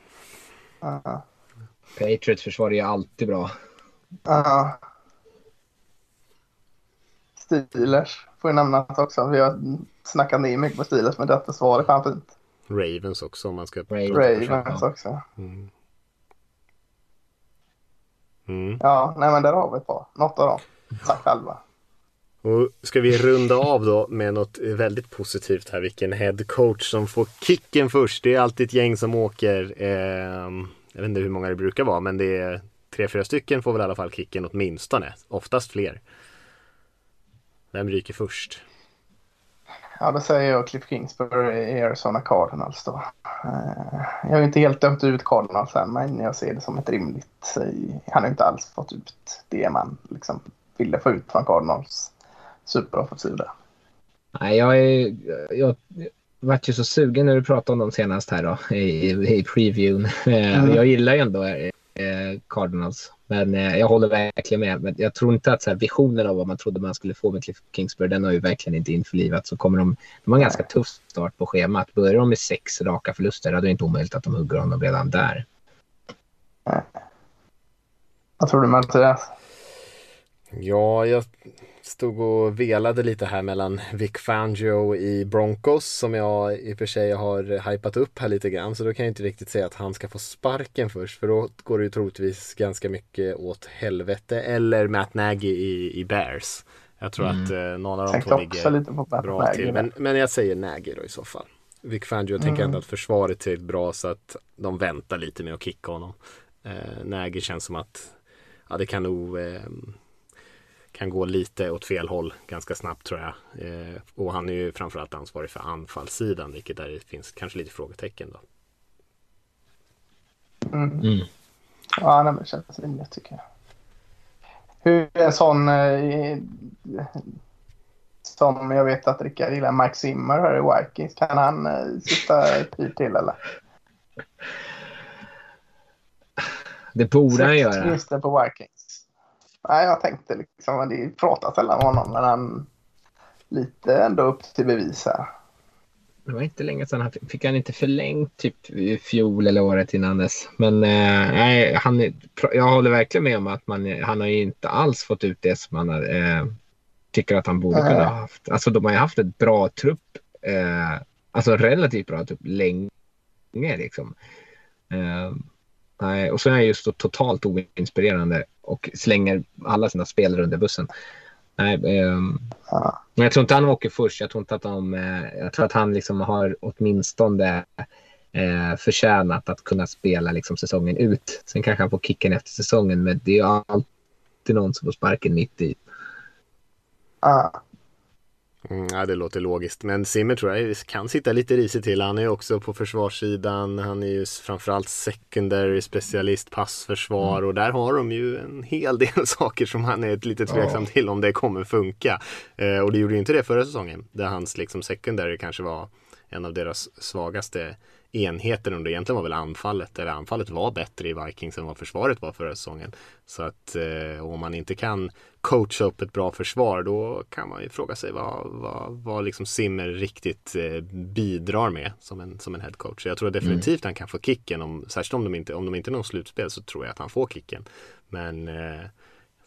Uh -huh. Patriots försvar är alltid bra. Ja. Steelers får ju nämnas också. Vi har snackat ner mycket på Steelers men det försvar är fan fint. Ravens också om man ska... Ravens, Ravens också. Mm. Mm. Ja, nej men där har vi ett par. Något av dem. Tack själva. Och ska vi runda av då med något väldigt positivt här. Vilken head coach som får kicken först. Det är alltid ett gäng som åker. Eh, jag vet inte hur många det brukar vara, men det är tre, fyra stycken får väl i alla fall kicken åtminstone. Oftast fler. Vem ryker först? Ja, det säger jag Cliff Kingsbury i Arizona Cardinals då. Eh, jag har inte helt dömt ut Cardinals än, men jag ser det som ett rimligt... Han har inte alls fått ut det man liksom ville få ut från Cardinals superoffensiv där. Nej, jag är... Jag, vart ju så sugen när du pratade om dem senast här då i, i previewn. Eh, mm. Jag gillar ju ändå eh, Cardinals, men eh, jag håller verkligen med. Men jag tror inte att så här, visionen av vad man trodde man skulle få med Cliff Kingsbury, den har ju verkligen inte införlivats. Så kommer de, de har en ganska tuff start på schemat. Börjar de med sex raka förluster, då är det inte omöjligt att de hugger honom redan där. Vad tror du Mattias? Ja, jag stod och velade lite här mellan Vic Fangio i Broncos som jag i och för sig har hypat upp här lite grann. Så då kan jag inte riktigt säga att han ska få sparken först. För då går det ju troligtvis ganska mycket åt helvete. Eller Matt Nagy i, i Bears. Jag tror Mm. att eh, någon av de två ligger bra Nagy till. Men, men jag säger Nagy då i så fall. Vic Fangio, jag tänker Mm. ändå att försvaret är tillräckligt bra så att de väntar lite med att kicka honom. Eh, Nagy känns som att ja, det kan nog eh, kan gå lite åt fel håll ganska snabbt tror jag. Eh, och han är ju framförallt ansvarig för anfallssidan vilket där det finns kanske lite frågetecken då. Mm. Ja, nej, men det känns rimligt tycker jag. Hur en sån... Eh, som jag vet att Rickard gillar, Mike Zimmer här i Vikings. Kan han eh, sitta ett tid till eller? Det borde han göra. vinster på Vikings. Nej, jag tänkte liksom, det pratas sällan om honom, men han lite ändå upp till bevis här. Det var inte länge sedan han fick, fick han inte förlängt typ i fjol eller året innan dess. Men eh, nej, han, jag håller verkligen med om att man, han har ju inte alls fått ut det som han eh, tycker att han borde kunna ha haft. Alltså de har ju haft ett bra trupp, eh, alltså relativt bra trupp länge liksom. Eh, nej, och så är han just så totalt oinspirerande och slänger alla sina spelare under bussen. Nej, ehm, Ja. men jag tror inte han åker först. Jag tror inte att de, eh, jag tror att han liksom har åtminstone eh, förtjänat att kunna spela liksom säsongen ut. Sen kanske han får kicken efter säsongen, men det är ju alltid någon som får sparken mitt i. Ja. Mm, ja, det låter logiskt. Men Zimmer tror jag kan sitta lite risigt till. Han är också på försvarssidan. Han är ju framförallt secondary specialist, passförsvar och där har de ju en hel del saker som han är lite tveksam till om det kommer funka. Eh, och det gjorde ju inte det förra säsongen där hans liksom secondary kanske var en av deras svagaste enheter under egentligen var väl anfallet, eller anfallet var bättre i Vikings än vad försvaret var förra säsongen. Så att eh, om man inte kan coacha upp ett bra försvar då kan man ju fråga sig vad, vad, vad liksom Simmer riktigt eh, bidrar med som en, som en head coach. Jag tror definitivt han kan få kicken, om, särskilt om de inte, om de inte når slutspel så tror jag att han får kicken. Men eh,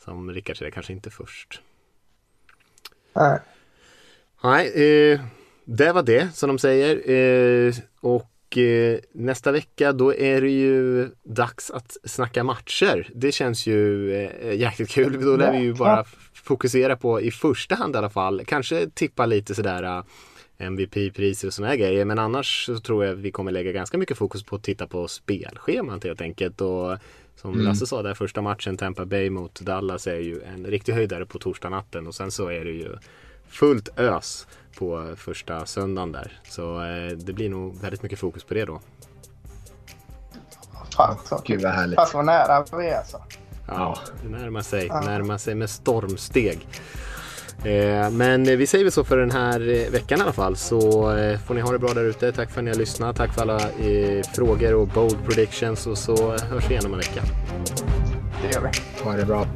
som Rickard säger, kanske inte först. Nej. Nej, eh, det var det som de säger. Eh, och eh, nästa vecka då är det ju dags att snacka matcher. Det känns ju eh, jäkligt kul. Då lär vi ju bara fokusera på, i första hand i alla fall, kanske tippa lite sådär eh, MVP-priser och sådana här grejer. Men annars så tror jag vi kommer lägga ganska mycket fokus på att titta på spelschemat helt enkelt. Och som Mm. Lasse sa där, första matchen Tampa Bay mot Dallas är ju en riktig höjdare på torsdag natten. Och sen så är det ju fullt ös på första söndagen där. Så eh, det blir nog väldigt mycket fokus på det då. Fan, så Gud vad härligt. Fast vad nära vi är alltså. Ja, det närmar sig, Ja. närmar sig med stormsteg. Eh, men vi säger väl så för den här eh, veckan i alla fall. Så får ni ha det bra där ute. Tack för att ni har lyssnat. Tack för alla frågor och bold predictions. Och så hörs vi igen om en vecka. Det gör vi. Ha det bra.